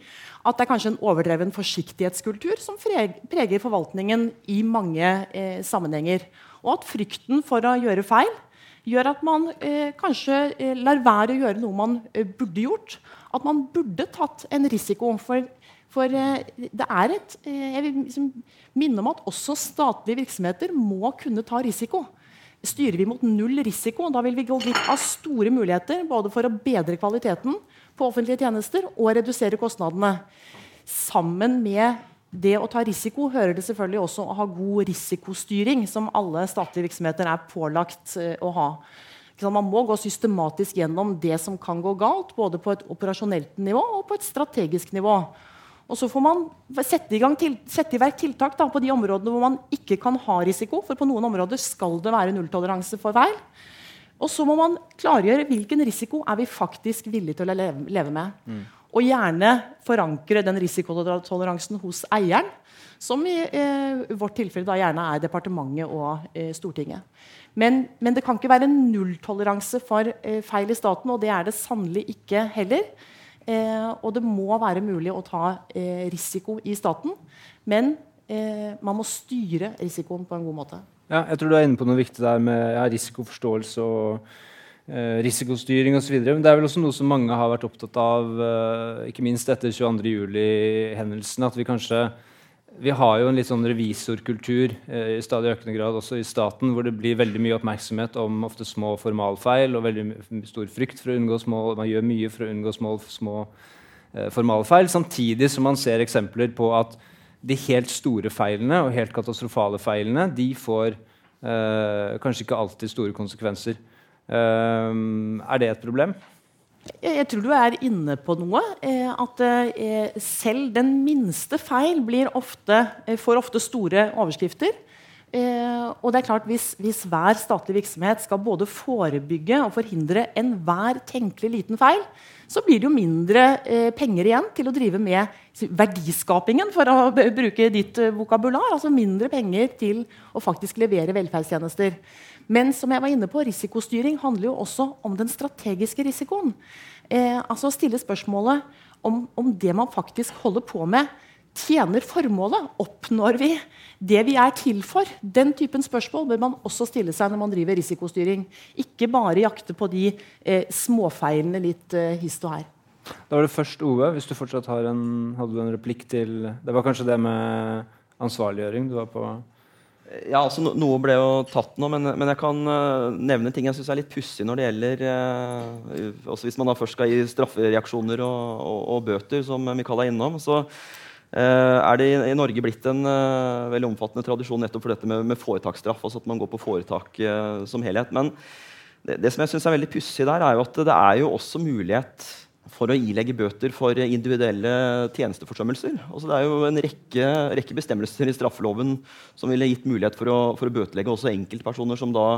at det er kanskje en overdreven forsiktighetskultur som preger forvaltningen i mange eh, sammenhenger. Og at frykten for å gjøre feil gjør at man eh, kanskje eh, lar være å gjøre noe man eh, burde gjort. At man burde tatt en risiko. For, for eh, det er et eh, Jeg vil liksom minne om at også statlige virksomheter må kunne ta risiko styrer vi mot null risiko. Da vil vi gå glipp av store muligheter både for å bedre kvaliteten på offentlige tjenester og redusere kostnadene. Sammen med det å ta risiko hører det selvfølgelig også å ha god risikostyring, som alle statlige virksomheter er pålagt uh, å ha. Man må gå systematisk gjennom det som kan gå galt, både på et operasjonelt nivå og på et strategisk nivå. Og så får man sette i, til, sette i verk tiltak da, på de områdene hvor man ikke kan ha risiko. For på noen områder skal det være nulltoleranse for feil. Og så må man klargjøre hvilken risiko er vi faktisk villige til å leve, leve med. Mm. Og gjerne forankre den risikotoleransen hos eieren, som i eh, vårt tilfelle da gjerne er departementet og eh, Stortinget. Men, men, det kan ikke være nulltoleranse for eh, feil i staten, og det er det sannelig ikke heller. Eh, og det må være mulig å ta eh, risiko i staten. Men eh, man må styre risikoen på en god måte. Ja, jeg tror du er inne på noe viktig der med ja, risikoforståelse og risikostyring osv. Men det er vel også noe som mange har vært opptatt av, eh, ikke minst etter 22.07-hendelsen. At vi kanskje vi har jo en litt sånn revisorkultur eh, i stadig økende grad også i staten, hvor det blir veldig mye oppmerksomhet om ofte små formalfeil og veldig stor frykt for å unngå små Man gjør mye for å unngå små, små eh, formalfeil, samtidig som man ser eksempler på at de helt store feilene og helt katastrofale feilene de får eh, kanskje ikke alltid store konsekvenser. Eh, er det et problem? Jeg tror du er inne på noe. Eh, at eh, selv den minste feil ofte, eh, får ofte store overskrifter. Og det er klart Hvis, hvis hver statlig virksomhet skal både forebygge og forhindre enhver tenkelig liten feil, så blir det jo mindre penger igjen til å drive med verdiskapingen, for å bruke ditt vokabular. Altså mindre penger til å faktisk levere velferdstjenester. Men som jeg var inne på, risikostyring handler jo også om den strategiske risikoen. Eh, altså stille spørsmålet om, om det man faktisk holder på med, tjener formålet? Oppnår vi det vi er til for? Den typen spørsmål bør man også stille seg når man driver risikostyring. Ikke bare jakte på de eh, småfeilene litt eh, hist og her. Da var det først Ove. Hvis du fortsatt en, hadde du en replikk til Det var kanskje det med ansvarliggjøring du var på? Ja, altså no, Noe ble jo tatt nå, men, men jeg kan uh, nevne ting jeg syns er litt pussig når det gjelder uh, også Hvis man da først skal gi straffereaksjoner og, og, og bøter, som Mikael er innom, så uh, er det i, i, Norge blitt en veldig omfattende tradisjon nettopp for dette med, med foretaksstraff. altså at man går på foretak som helhet. Men det, det som jeg syns er veldig pussig der, er jo at det er jo også mulighet for å ilegge bøter for individuelle tjenesteforsømmelser. Altså det er jo en rekke, rekke, bestemmelser i straffeloven som ville gitt mulighet for å, for å bøtelegge også enkeltpersoner som da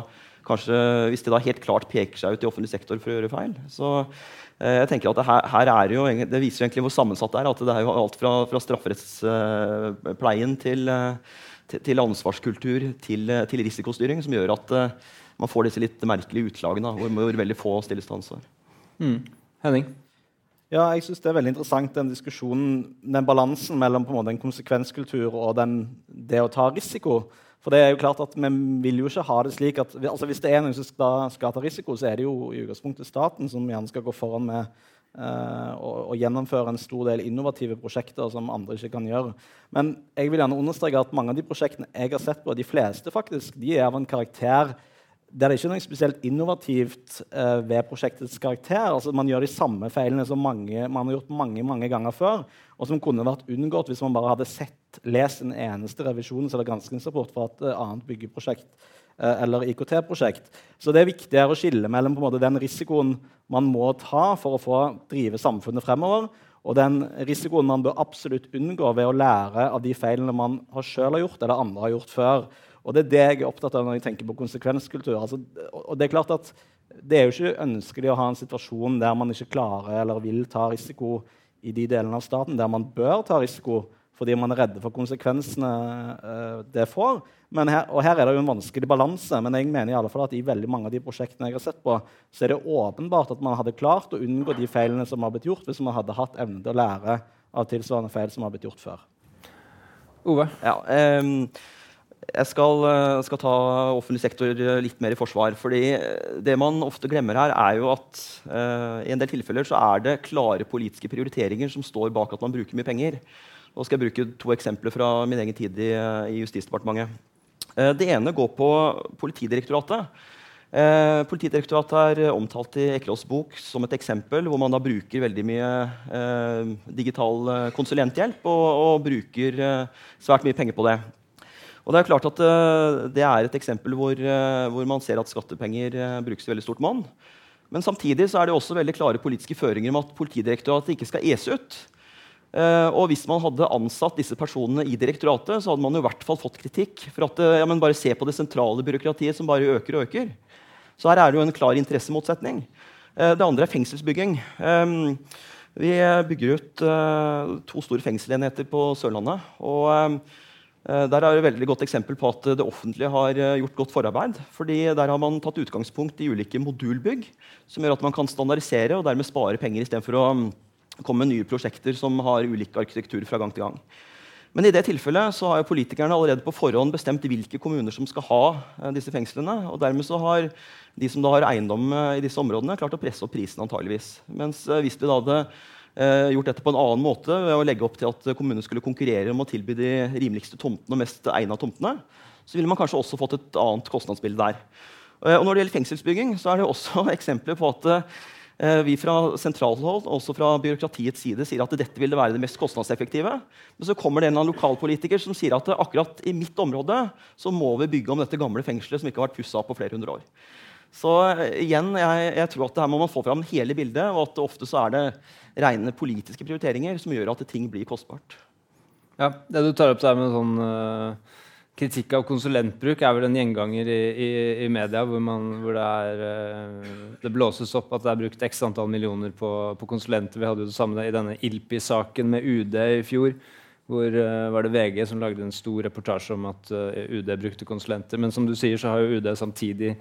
kanskje, hvis de da helt klart peker seg ut i offentlig sektor for å gjøre feil. Så eh, jeg tenker at det, her, her er jo, det viser egentlig hvor sammensatt det er. at Det er jo alt fra, fra strafferettspleien til, eh, til, ansvarskultur til, til, risikostyring som gjør at uh, man får disse litt merkelige utslagene hvor, hvor veldig få stilles til ansvar. Mm. Henning? Ja, jeg synes Det er veldig interessant den diskusjonen, den balansen mellom på en måte en konsekvenskultur og den, det å ta risiko. For det er jo klart at Vi vil jo ikke ha det slik at altså hvis det er noen som skal, skal, ta risiko, så er det jo i utgangspunktet staten som gjerne skal gå foran med uh, og, og, gjennomføre en stor del innovative prosjekter som andre ikke kan gjøre. Men jeg vil gjerne understreke at mange av de prosjektene jeg har sett på, de fleste faktisk, de er av en karakter det er ikke noe spesielt innovativt uh, ved prosjektets karakter. Altså, man gjør de samme feilene som mange, man har gjort mange mange ganger før, og som kunne vært unngått hvis man bare hadde sett, lest en eneste revisjons- eller granskingsrapport fra et uh, annet byggeprosjekt uh, eller IKT-prosjekt. Så det er viktigere å skille mellom måte, den risikoen man må ta for å få drive samfunnet fremover, og den risikoen man bør absolutt unngå ved å lære av de feilene man selv har gjort, eller andre har gjort før. Og Det er det jeg er opptatt av når jeg tenker på konsekvenskultur. Altså, og Det er klart at det er jo ikke ønskelig å ha en situasjon der man ikke klarer eller vil ta risiko i de delene av staten der man bør ta risiko fordi man er redde for konsekvensene uh, det får. Her, og her er det jo en vanskelig balanse, men jeg mener i alle fall at i veldig mange av de prosjektene jeg har sett på, så er det åpenbart at man hadde klart å unngå de feilene som har blitt gjort, hvis man hadde hatt evne til å lære av tilsvarende feil som har blitt gjort før. Ove? Ja, um jeg skal, eh, skal, ta offentlig sektor eh, litt mer i forsvar. fordi eh, det man ofte glemmer her, er jo at uh, i en del tilfeller så er det klare politiske prioriteringer som står bak at man bruker mye penger. Nå skal jeg bruke to eksempler fra min egen tid i, i Justisdepartementet. Uh, det ene går på Politidirektoratet. Uh, Politidirektoratet er omtalt i Ekelås bok som et eksempel hvor man da bruker veldig mye digital konsulenthjelp og, og bruker svært mye penger på det. Og Det er klart at uh, det er et eksempel hvor, uh, hvor, man ser at skattepenger uh, brukes i veldig stort monn. Men samtidig så er det også veldig klare politiske føringer om at Politidirektoratet ikke skal ese ut. og Hvis man hadde ansatt disse personene i direktoratet, så hadde man i hvert fall fått kritikk for at ja, bare se på det sentrale byråkratiet som bare øker og øker. Så her er det jo en klar interessemotsetning. det andre er fengselsbygging. Um, vi bygger ut to store fengselenheter på Sørlandet. og Eh, der er et veldig godt eksempel på at det offentlige har eh, gjort godt forarbeid. fordi Der har man tatt utgangspunkt i ulike modulbygg, som gjør at man kan standardisere og dermed spare penger istedenfor å mm, komme med nye prosjekter som har ulik arkitektur fra gang til gang. Men i det tilfellet så har politikerne allerede på forhånd bestemt hvilke kommuner som skal ha eh, disse fengslene. og Dermed så har de som da har eiendom i disse områdene, klart å presse opp prisen. antageligvis. Mens hvis vi da hadde eh, gjort dette på en annen måte ved å legge opp til at kommunene skulle konkurrere om å tilby de rimeligste tomtene og mest egna tomtene, så ville man kanskje også fått et annet kostnadsbilde der. Eh, og når det gjelder fengselsbygging, så er det også eksempler på at eh, vi fra sentralhold også fra byråkratiets side sier at dette ville være det mest kostnadseffektive. Men så kommer det en lokalpolitiker som sier at akkurat i mitt område så må vi bygge om dette gamle fengselet som ikke har vært pussa på flere hundre år. Så eh, igjen, jeg, jeg, tror at det her må man få fram hele bildet, og at ofte så er det rene politiske prioriteringer som gjør at ting blir kostbart. Ja, Det du tar opp der med sånn uh, kritikk av konsulentbruk, er vel en gjenganger i, i, i media hvor, man, hvor det, er, uh, det, blåses opp at det er brukt x antall millioner på, på konsulenter. Vi hadde jo det samme i denne ILPI-saken med UD i fjor. Hvor uh, var det VG som lagde en stor reportasje om at UD brukte konsulenter. Men som du sier, så har jo UD samtidig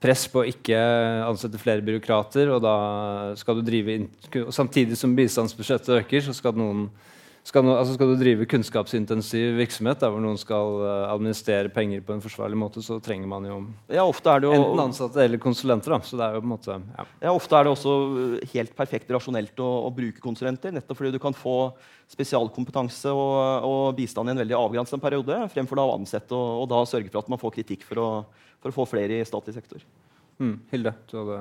press på å ikke ansette flere byråkrater. og da skal du drive inn, Samtidig som bistandsbudsjettet øker, så skal, noen, skal, no, altså skal du drive kunnskapsintensiv virksomhet der hvor noen skal uh, administrere penger på en forsvarlig måte, så trenger man jo, ja, ofte er det jo enten ansatte eller konsulenter. Da. Så det er jo på en måte, ja. ja. Ofte er det også helt perfekt rasjonelt å, å, bruke konsulenter, nettopp fordi du kan få spesialkompetanse og, og bistand i en veldig avgrenset periode, fremfor da å ansette og, og da sørge for at man får kritikk for å for å få flere i statlig sektor. Mm. Hilde, du hadde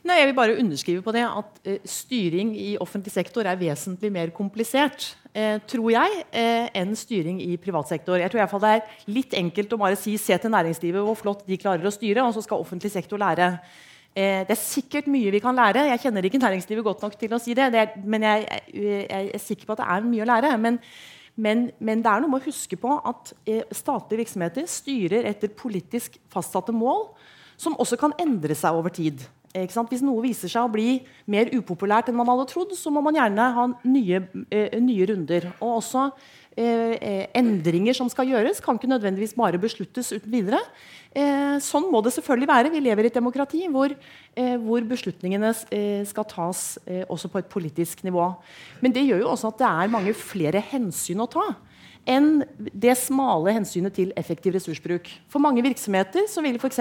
Nei, jeg vil bare underskrive på det at uh, styring i offentlig sektor er vesentlig mer komplisert, tror jeg, uh, enn styring i privat sektor. Jeg tror i hvert fall det er litt enkelt å bare si se til næringslivet hvor flott de klarer å styre, og så skal offentlig sektor lære. det er sikkert mye vi kan lære. Jeg kjenner ikke næringslivet godt nok til å si det, det er, men jeg, jeg, jeg, er sikker på at det er mye å lære. men men, men, det er noe med å huske på at eh, statlige virksomheter styrer etter politisk fastsatte mål, som også kan endre seg over tid. Hvis noe viser seg å bli mer upopulært enn man hadde trodd, så må man gjerne ha nye, eh, nye runder. Og også eh, endringer som skal gjøres, kan ikke nødvendigvis bare besluttes uten videre. Eh, sånn må det selvfølgelig være. Vi lever i et demokrati hvor, eh, hvor beslutningene eh, skal tas eh, også på et politisk nivå. Men det gjør jo også at det er mange flere hensyn å ta enn det smale hensynet til effektiv ressursbruk. For mange virksomheter så vil f.eks.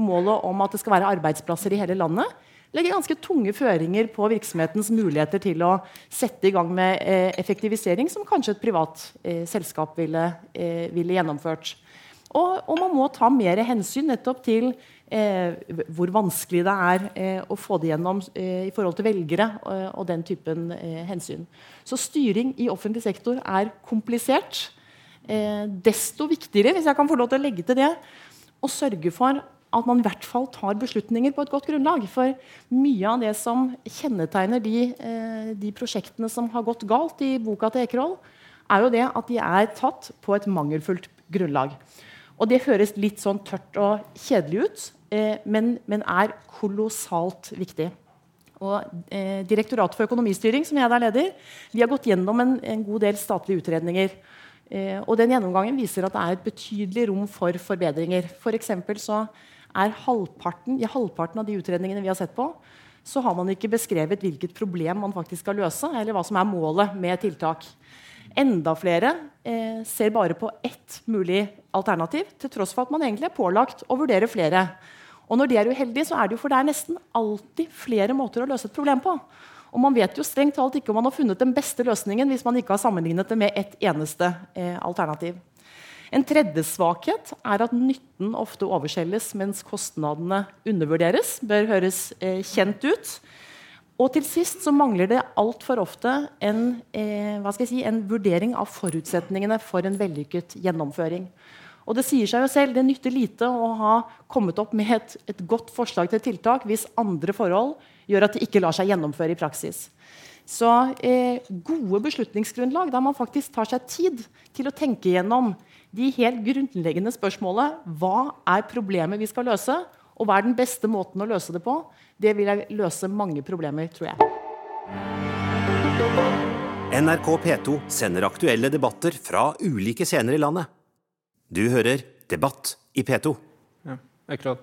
målet om at det skal være arbeidsplasser i hele landet, legge ganske tunge føringer på virksomhetens muligheter til å sette i gang med eh, effektivisering, som kanskje et privat eh, selskap ville, eh, ville gjennomført. Og, og, man må ta mer hensyn nettopp til eh, hvor vanskelig det er eh, å få det gjennom eh, i forhold til velgere eh, og den typen eh, hensyn. Så styring i offentlig sektor er komplisert. Eh, desto viktigere, hvis jeg kan få lov til å legge til det, å sørge for at man i hvert fall tar beslutninger på et godt grunnlag. For mye av det som kjennetegner de, de prosjektene som har gått galt i boka til Ekerhol, er jo det at de er tatt på et mangelfullt grunnlag. Og det høres litt sånn tørt og kjedelig ut, eh, men, men, er kolossalt viktig. og eh, Direktoratet for økonomistyring, som jeg er leder, vi har gått gjennom en, en god del statlige utredninger. Eh, og den gjennomgangen viser at det er et betydelig rom for forbedringer. For så er halvparten, I halvparten av de utredningene vi har sett på, så har man ikke beskrevet hvilket problem man faktisk skal løse, eller hva som er målet med tiltak. Enda flere eh, ser bare på ett mulig alternativ, til tross for at man egentlig er pålagt å vurdere flere. Og når de er uheldige, så er det jo for det er nesten alltid flere måter å løse et problem på. Og man vet jo strengt talt ikke om man har funnet den beste løsningen hvis man ikke har sammenlignet det med ett eneste eh, alternativ. En tredje svakhet er at nytten ofte overselges mens kostnadene undervurderes. bør høres eh, kjent ut. Og til sist så mangler det altfor ofte en, eh, si, en, vurdering av forutsetningene for en vellykket gjennomføring. Og det sier seg jo selv, det nytter lite å ha kommet opp med et, et godt forslag til tiltak hvis andre forhold gjør at det ikke lar seg gjennomføre i praksis. Så eh, gode beslutningsgrunnlag der man faktisk tar seg tid til å tenke gjennom de helt grunnleggende spørsmålene hva er problemet vi skal løse, og hva er den beste måten å løse det på, det vil jeg løse mange problemer, tror jeg. NRK P2 sender aktuelle debatter fra ulike scener i landet. Du hører Debatt i P2. Ja, Eklad.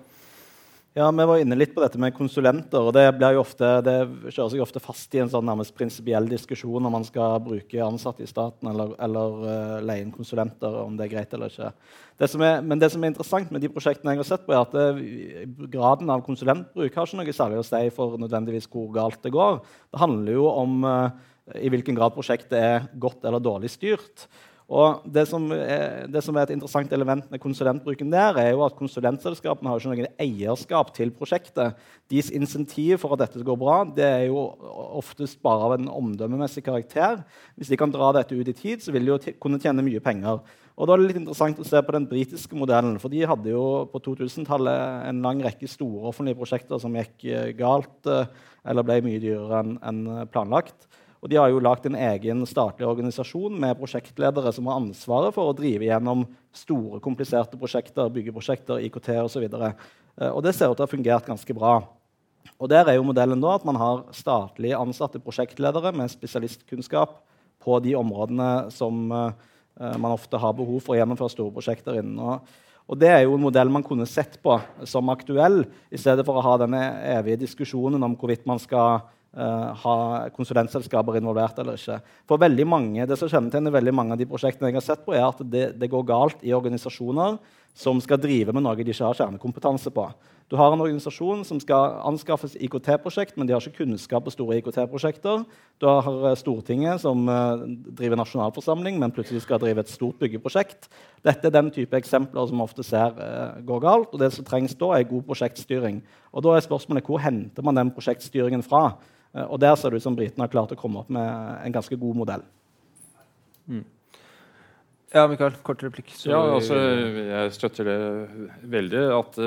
Ja, Vi var inne litt på dette med konsulenter. og Det, ofte, det kjører seg ofte fast i en sånn nærmest prinsipiell diskusjon om man skal bruke ansatte i staten eller, eller uh, leie inn konsulenter, om det er greit eller ikke. Det er, men det som er interessant med de prosjektene jeg har sett på, er at det, graden av konsulentbruk har ikke noe særlig å si for nødvendigvis hvor galt det går. Det handler jo om uh, i hvilken grad prosjektet er godt eller dårlig styrt. Og det som, er, det som, er, et interessant element med konsulentbruken der, er jo at konsulentselskapene har ikke noen eierskap til prosjektet. Deres insentiv for at dette går bra, det er jo oftest bare av en omdømmemessig karakter. Hvis de kan dra dette ut i tid, så vil de jo kunne tjene mye penger. Og da er det litt interessant å se på den britiske modellen. For de hadde jo på 2000-tallet en lang rekke store offentlige prosjekter som gikk eh, galt eh, eller ble mye dyrere enn planlagt. Og de har jo lagt en egen statlig organisasjon med prosjektledere som har ansvaret for å drive gjennom store, kompliserte prosjekter, byggeprosjekter, IKT osv. Og, så og det ser ut til å ha fungert ganske bra. Og der er jo modellen da at man har statlig ansatte prosjektledere med spesialistkunnskap på de områdene som uh, man ofte har behov for å gjennomføre store prosjekter innen. Og, og Det er jo en modell man kunne sett på som aktuell, i stedet for å ha denne evige diskusjonen om hvorvidt man skal Uh, ha konsulentselskaper involvert eller ikke. For veldig mange, Det som kjennetegner veldig mange av de prosjektene jeg har sett på, er at det, det, går galt i organisasjoner som skal drive med noe de ikke har kjernekompetanse på. Du har en organisasjon som skal anskaffes IKT-prosjekt, men de har ikke kunnskap på store IKT-prosjekter. Du har eh, Stortinget som uh, driver nasjonalforsamling, men plutselig skal drive et stort byggeprosjekt. Dette er den type eksempler som ofte ser går galt. og Det som trengs da, er god prosjektstyring. Og da er spørsmålet Hvor henter man den prosjektstyringen fra? Eh, og der ser det ut som britene har klart å komme opp med en ganske god modell. Mm. Ja, Mikael, kort replikk. Ja, altså, jeg støtter det veldig. At,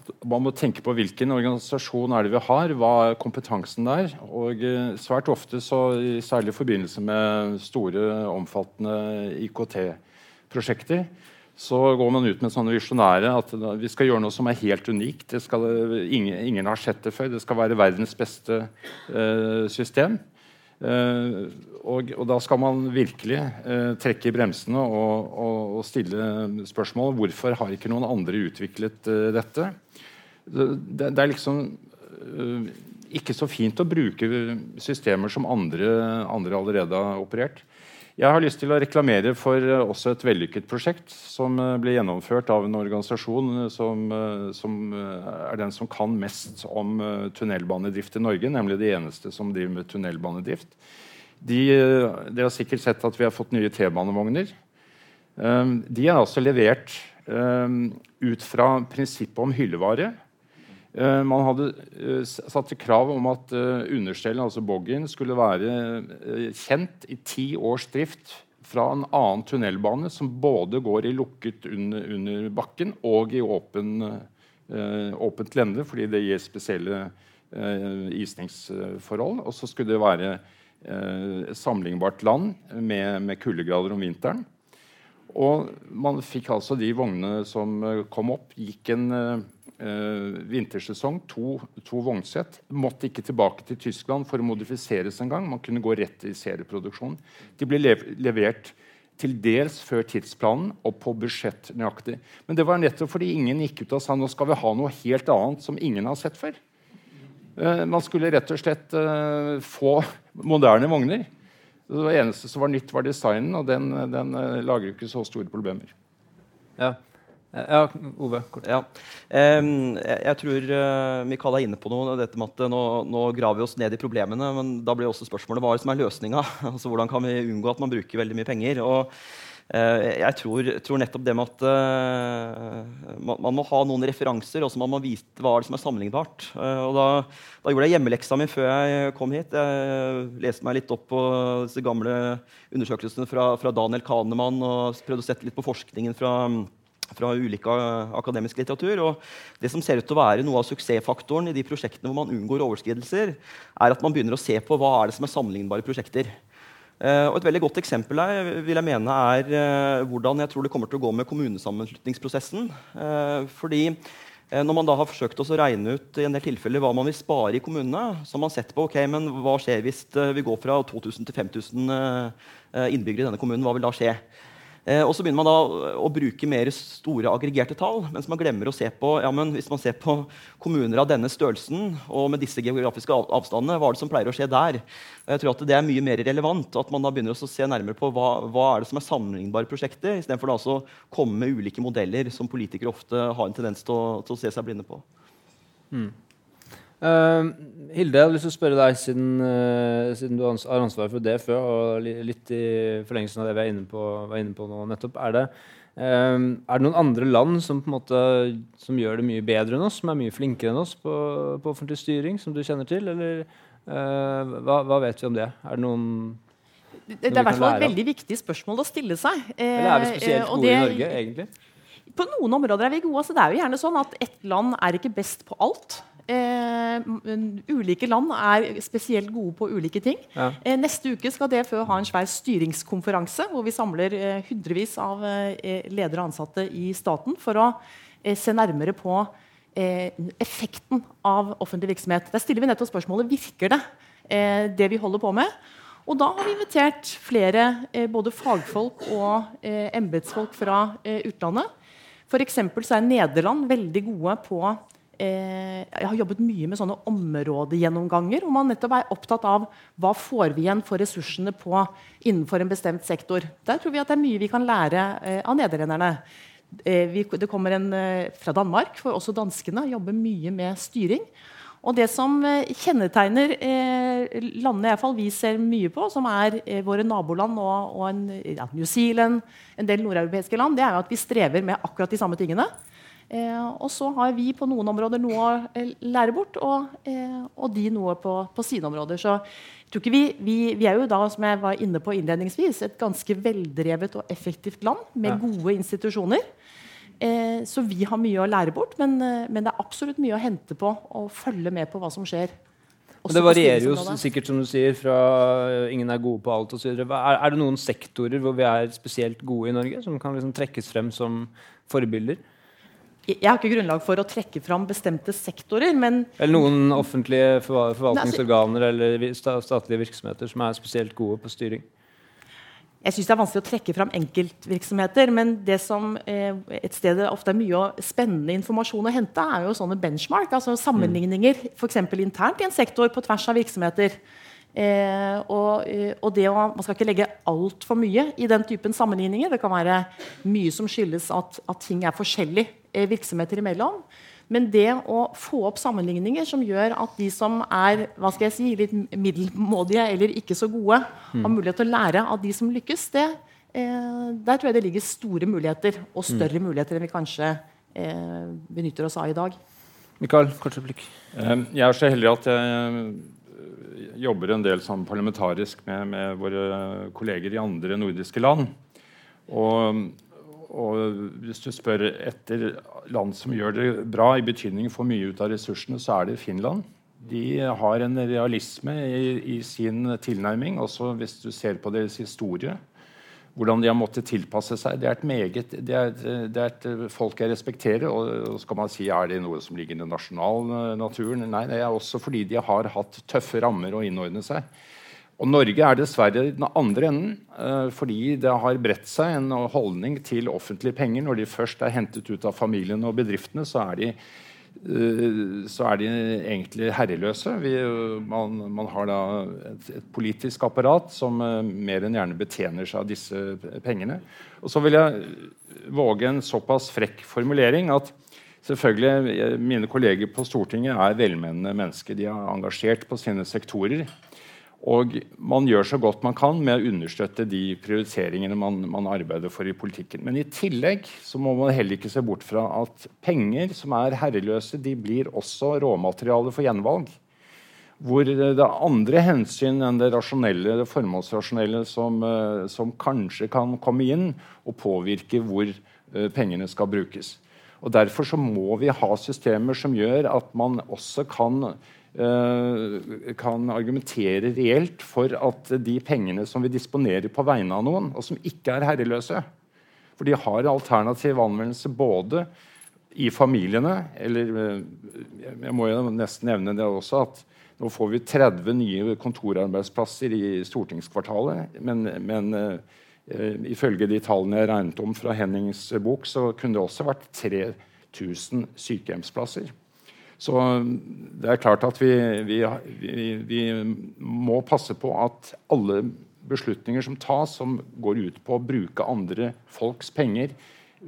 at, man må tenke på hvilken organisasjon er det vi har, hva er kompetansen der. Og eh, svært ofte, så, særlig i forbindelse med store, omfattende IKT-prosjekter, så går man ut med sånne visjonære at vi skal gjøre noe som er helt unikt. Skal, ingen, ingen, har sett det før. Det skal være verdens beste eh, system. Eh, og, og, da skal man virkelig eh, trekke i bremsene og, og, og, stille spørsmål hvorfor har ikke noen andre utviklet dette. Det, det, er liksom ikke så fint å bruke systemer som andre, andre allerede har operert. Jeg har lyst til å reklamere for eh, også et vellykket prosjekt som eh, ble gjennomført av en organisasjon eh, som, som er den som kan mest om tunnelbanedrift i Norge, nemlig det eneste som driver med tunnelbanedrift. De, dere har sikkert sett at vi har fått nye T-banevogner. De er altså levert ut fra prinsippet om hyllevare. Uh, man hadde uh, satt krav om at uh, understellet, altså boggien, skulle være kjent i ti års drift fra en annen tunnelbane som både går i lukket under, under bakken og i åpen, åpent lende, fordi det gir spesielle isningsforhold. Og så skulle det være sammenlignbart land med, med kuldegrader om vinteren. Og man fikk altså de vognene som kom opp, gikk en eh, vintersesong, to, to vognsett. Måtte ikke tilbake til Tyskland for å modifiseres engang. Man kunne gå rett i serieproduksjon. De ble lev levert til dels før tidsplanen og på budsjett nøyaktig. Men det var nettopp fordi ingen gikk ut og sa nå skal vi ha noe helt annet som ingen har sett før. Eh, man skulle rett og slett eh, få moderne vogner. Det eneste som var nytt, var designen, og den, den uh, lager ikke så store problemer. Ja. Ja, Ove. Kort. Ja. Jeg, tror uh, Mikael er inne på noe. dette med at nå, nå, graver vi oss ned i problemene. Men da blir også spørsmålet hva er som er løsninga? altså, hvordan kan vi unngå at man bruker veldig mye penger? Og uh, jeg tror, tror, nettopp det med at uh, man, man, må ha noen referanser, og så må man vite hva som er sammenlignbart. og da, da, gjorde jeg hjemmeleksa mi før jeg kom hit. Jeg leste meg litt opp på disse gamle undersøkelsene fra, fra Daniel Kahneman og prøvde å sette litt på forskningen fra fra ulike akademisk litteratur. Og det som ser ut til å være noe av suksessfaktoren i de prosjektene hvor man unngår overskridelser, er at man begynner å se på hva er det som er sammenlignbare prosjekter. Uh, og Et veldig godt eksempel her vil jeg mene er uh, hvordan jeg tror det kommer til å gå med kommunesammenslutningsprosessen. Fordi når man da har forsøkt å regne ut i en del tilfeller hva man vil spare i kommunene, så har man sett på ok, men hva skjer hvis vi går fra 2000 til 5000 innbyggere i denne kommunen. Hva vil da skje? Eh, og så begynner man da å bruke mer store aggregerte tall, mens man glemmer å se på ja, men hvis man ser på kommuner av denne størrelsen og med disse geografiske avstandene, hva er det som pleier å skje der? Og jeg tror at Det er mye mer relevant at man da begynner å se nærmere på hva, hva er det som er sammenlignbare prosjekter, istedenfor å komme med ulike modeller som politikere ofte har en tendens til å, til å se seg blinde på. Mm. Uh, Hilde, jeg har lyst til å spørre deg, siden, uh, siden du har ansvar for det før, og litt i forlengelsen av det vi er inne på, var inne på nå nettopp, er det, uh, er det noen andre land som, på en måte, som gjør det mye bedre enn oss, som er mye flinkere enn oss på, på offentlig styring, som du kjenner til? Eller eh, hva, hva, vet vi om det? Er det noen det, det er i hvert fall et veldig viktig spørsmål å stille seg. Eller er vi spesielt gode det, i Norge, egentlig? På noen områder er vi gode. Altså, det er jo gjerne sånn at ett land er ikke best på alt. Eh, ulike land er spesielt gode på ulike ting. Ja. Eh, neste uke skal DFØ ha en svær styringskonferanse hvor vi samler eh, hundrevis av eh, ledere og ansatte i staten for å eh, se nærmere på eh, effekten av offentlig virksomhet. Der stiller vi nettopp spørsmålet virker det, det vi holder på med. Og da har vi invitert flere både fagfolk og embetsfolk fra utlandet. For så er Nederland veldig gode på eh, jeg har jobbet mye med sånne områdegjennomganger. hvor man nettopp er opptatt av hva får vi igjen for ressursene på innenfor en bestemt sektor. Der tror vi at det er mye vi kan lære eh, av nederlenderne. Eh, det kommer en eh, fra Danmark, for også danskene jobber mye med styring. Og det som eh, kjennetegner eh, landene i hvert fall vi ser mye på, som er eh, våre naboland og, og en, ja, New Zealand, en del nordeuropeiske land, det er at vi strever med akkurat de samme tingene. Eh, og så har vi på noen områder noe å eh, lære bort, og, eh, og de noe på, på sine områder. Så jeg tror vi, vi, vi, er jo da, som jeg var inne på innledningsvis, et ganske veldrevet og effektivt land med gode institusjoner. Eh, så vi har mye å lære bort, men, men, det er absolutt mye å hente på å følge med på hva som skjer. det varierer jo sikkert, som du sier, fra ingen er gode på alt osv. Er, er det noen sektorer hvor vi er spesielt gode i Norge, som kan liksom trekkes frem som forbilder? Jeg har ikke grunnlag for å trekke fram bestemte sektorer, men Eller noen offentlige forvaltningsorganer eller statlige virksomheter som er spesielt gode på styring? Jeg synes Det er vanskelig å trekke fram enkeltvirksomheter, men det som eh, et sted det ofte er mye spennende informasjon å hente, er jo sånne benchmark, altså sammenligninger f.eks. internt i en sektor på tvers av virksomheter. Eh, og, og, det å, Man skal ikke legge altfor mye i den typen sammenligninger. Det kan være mye som skyldes at, at ting er forskjellig eh, virksomheter imellom. Men det å få opp sammenligninger som gjør at de som er hva skal jeg si, litt middelmådige eller ikke så gode, mm. har mulighet til å lære av de som lykkes, det, eh, der tror jeg det ligger store muligheter. Og større mm. muligheter enn vi kanskje eh, benytter oss av i dag. Mikael, kort replikk. Jeg er så heldig at jeg jobber en del sammen parlamentarisk med, med, våre kolleger i andre nordiske land. Og, og, hvis du spør etter land som gjør det bra, i betydning for mye ut av ressursene, så er det Finland. De har en realisme i, i sin tilnærming, også hvis du ser på deres historie. hvordan de har måttet tilpasse seg. Det er et meget, det er et, det er et folk jeg respekterer. Og, og skal man si er det noe som ligger i den nasjonale naturen? Nei, det er også fordi de har hatt tøffe rammer å innordne seg. Og Norge er dessverre den andre enden, eh, fordi det har bredt seg en holdning til offentlige penger. Når de først er hentet ut av familiene og bedriftene, så er de Eh, så er de egentlig herreløse. Vi, man, man, har da et, et, politisk apparat som uh, mer enn gjerne betjener seg av disse pengene. Og så vil jeg våge en såpass frekk formulering at selvfølgelig eh, mine kolleger på Stortinget er velmenende mennesker. De er engasjert på sine sektorer. Og man gjør så godt man kan med å understøtte de prioriteringene man, man, arbeider for i politikken. Men i tillegg så må man heller ikke se bort fra at penger som er herreløse, de blir også råmateriale for gjenvalg. Hvor det er andre hensyn enn det rasjonelle, det formålsrasjonelle som, eh, som kanskje kan komme inn og påvirke hvor uh, pengene skal brukes. Og Derfor så må vi ha systemer som gjør at man også kan Eh, kan argumentere reelt for at de pengene som vi disponerer på vegne av noen, og som ikke er herreløse For de har alternativ anvendelse både i familiene eller eh, Jeg må jo nesten nevne det også at nå får vi 30 nye kontorarbeidsplasser i stortingskvartalet. Men, men uh, ifølge de tallene jeg regnet om fra Hennings bok, så kunne det også vært 3000 sykehjemsplasser. Så det er klart at vi, vi, vi, vi, må passe på at alle beslutninger som tas, som går ut på å bruke andre folks penger,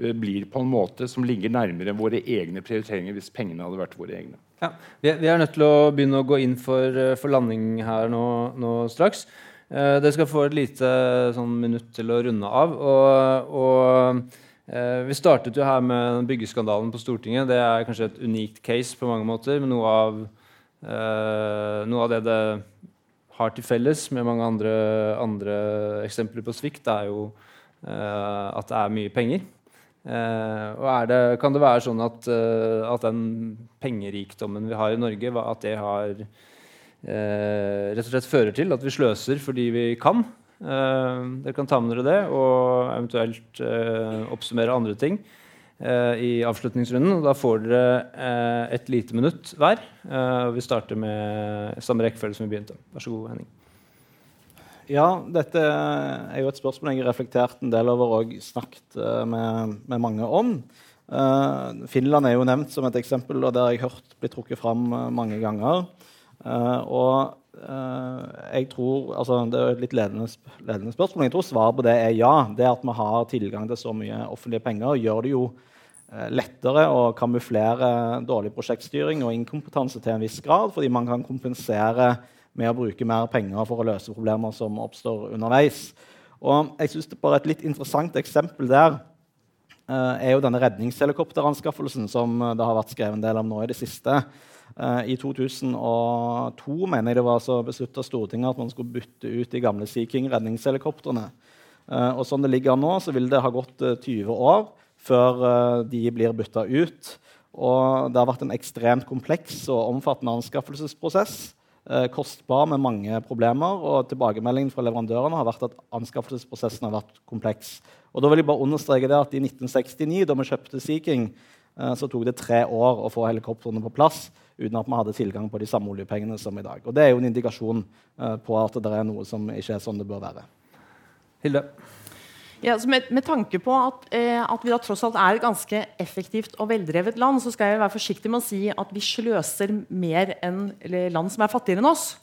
eh, blir på en måte som ligger nærmere våre egne prioriteringer hvis pengene hadde vært våre egne. Ja, vi, er nødt til å begynne å gå inn for, eh, for landing her nå, nå straks. Eh, dere skal få et lite sånn, minutt til å runde av. og, og vi startet jo her med byggeskandalen på Stortinget. Det er kanskje et unikt case på mange måter. Men noe av, eh, noe av det det har til felles med mange andre, andre eksempler på svikt, er jo eh, at det er mye penger. Eh, og det, kan det være sånn at, eh, at, den pengerikdommen vi har i Norge, at det har eh, rett og slett fører til at vi sløser fordi vi kan? Uh, dere kan ta med dere det og eventuelt uh, oppsummere andre ting uh, i avslutningsrunden. Da får dere et lite minutt hver. vi starter med samme rekkefølge som vi begynte. Vær så god, Henning. Ja, dette er jo et spørsmål jeg har reflektert en del over og snakket med, med mange om. Finland er jo nevnt som et eksempel, og det har jeg hørt bli trukket fram mange ganger. og Uh, jeg tror, altså Det er et litt ledende, ledende, spørsmål. Jeg tror svaret på det er ja. Det at vi har tilgang til så mye offentlige penger, gjør det jo uh, lettere å kamuflere dårlig prosjektstyring og inkompetanse til en viss grad, fordi man kan kompensere med å bruke mer penger for å løse problemer som oppstår underveis. Og jeg synes det bare Et litt interessant eksempel der uh, er jo denne redningshelikopteranskaffelsen som det har vært skrevet en del om nå i det siste. Uh, I 2002 mener jeg det var så beslutta Stortinget at man skulle bytte ut de gamle Sea King-redningshelikoptrene. Uh, og sånn det ligger nå, så vil det ha gått uh, eh, 20 år før de blir bytta ut. Og det har vært en ekstremt kompleks og omfattende anskaffelsesprosess. kostbar med mange problemer, og tilbakemeldingen fra leverandørene har vært at anskaffelsesprosessen har vært kompleks. Og da vil jeg bare understreke det at I 1969, da vi kjøpte Sea King, så tok det tre år å få helikoptrene på plass uten at vi hadde tilgang på de samme oljepengene som i dag. Og Det er jo en indikasjon uh, på at det er noe som ikke er sånn det bør være. Hilde? Ja, med, med, tanke på at, eh, at, vi da tross alt er et ganske effektivt og veldrevet land, så skal jeg være forsiktig med å si at vi sløser mer enn land som er fattigere enn oss.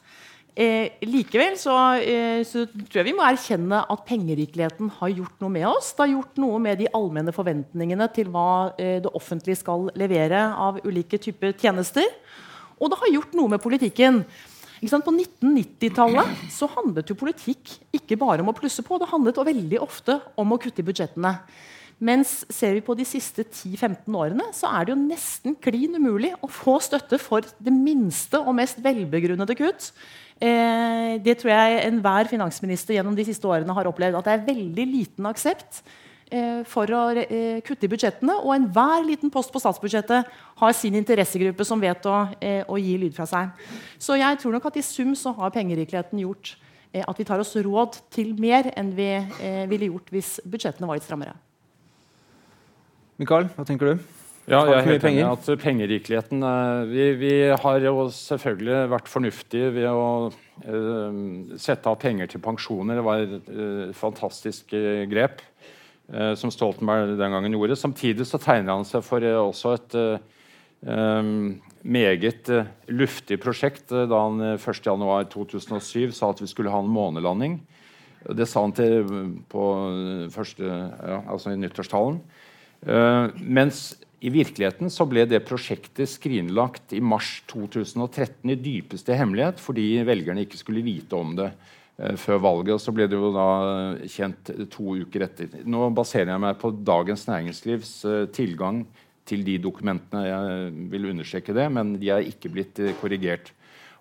Eh, likevel så, eh, så, tror jeg vi må erkjenne at pengerikeligheten har gjort noe med oss. Det har gjort noe med de allmenne forventningene til hva eh, det offentlige skal levere av ulike typer tjenester. Og det har gjort noe med politikken. På 1990-tallet så handlet jo politikk ikke bare om å plusse på. Det handlet veldig ofte om å kutte i budsjettene. Mens ser vi på de siste 10-15 årene, så er det jo nesten klin umulig å få støtte for det minste og mest velbegrunnede kutt. Eh, det tror jeg enhver finansminister gjennom de siste årene har opplevd. At det er veldig liten aksept eh, for å eh, kutte i budsjettene. Og enhver liten post på statsbudsjettet har sin interessegruppe som vet å, eh, å, gi lyd fra seg. Så jeg tror nok at i sum så har pengerikeligheten gjort eh, at vi tar oss råd til mer enn vi eh, ville gjort hvis budsjettene var litt strammere. Mikael, hva tenker du? Ja, jeg er helt enig at pengerikeligheten eh, vi, vi har jo selvfølgelig vært fornuftige ved å uh, sette av penger til pensjoner. Det var et uh, fantastisk uh, grep som Stoltenberg den gangen gjorde. Samtidig så tegner han seg for også et eh, meget luftig prosjekt da han eh, 1.1.2007 sa at vi skulle ha en månelanding. Det sa han til på første, ja, altså i nyttårstalen. Eh, mens i virkeligheten så ble det prosjektet skrinlagt i mars 2013 i dypeste hemmelighet fordi velgerne ikke skulle vite om det eh, før valget. og Så ble det jo da eh, kjent to uker etter. Nå baserer jeg meg på Dagens Næringslivs tilgang til de dokumentene. Jeg vil understreke det, men de er ikke blitt korrigert.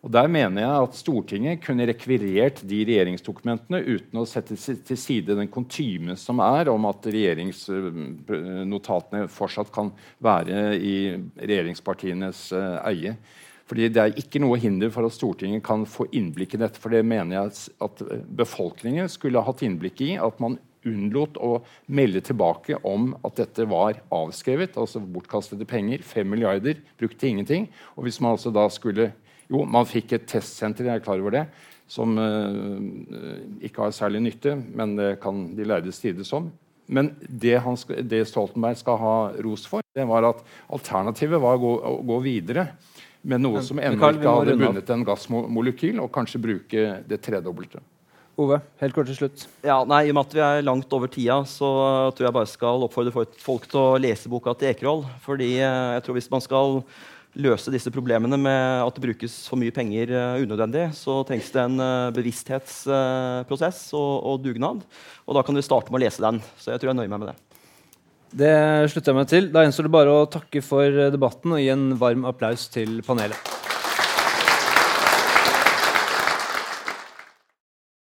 Og Der mener jeg at Stortinget kunne rekvirert de regjeringsdokumentene uten å sette til side den kontyme som er om at regjeringsnotatene fortsatt kan være i regjeringspartienes eh, eie. Fordi Det er ikke noe hinder for at Stortinget kan få innblikk i dette. For det mener jeg at- at befolkningen skulle ha hatt innblikk i. At man unnlot å melde tilbake om at dette var avskrevet, altså bortkastede penger. 5 milliarder brukt til ingenting. Og hvis man altså da skulle Jo, man fikk et testsenter, jeg er klar over det, som eh, ikke har særlig nytte, men det kan de lærde strides om. Men det, han, det Stoltenberg skal ha ros for, det var at alternativet var å gå, å gå videre med noe som ennå Mikael, ikke hadde bundet en gassmolekyl, og kanskje bruke det tredobbelte. Ove, helt kort til slutt. Ja, nei, I og med at vi er langt over tida, så tror jeg bare skal oppfordre folk- til å lese boka til Ekerhol. Fordi eh, jeg tror hvis man skal løse disse problemene med at det brukes for mye penger uh, unødvendig, så trengs det en uh, bevissthetsprosess og, og dugnad. Og da kan du starte med å lese den. Så jeg tror jeg nøyer meg med det. Det slutter jeg meg til. Da gjenstår det bare å takke for debatten og gi en varm applaus til panelet.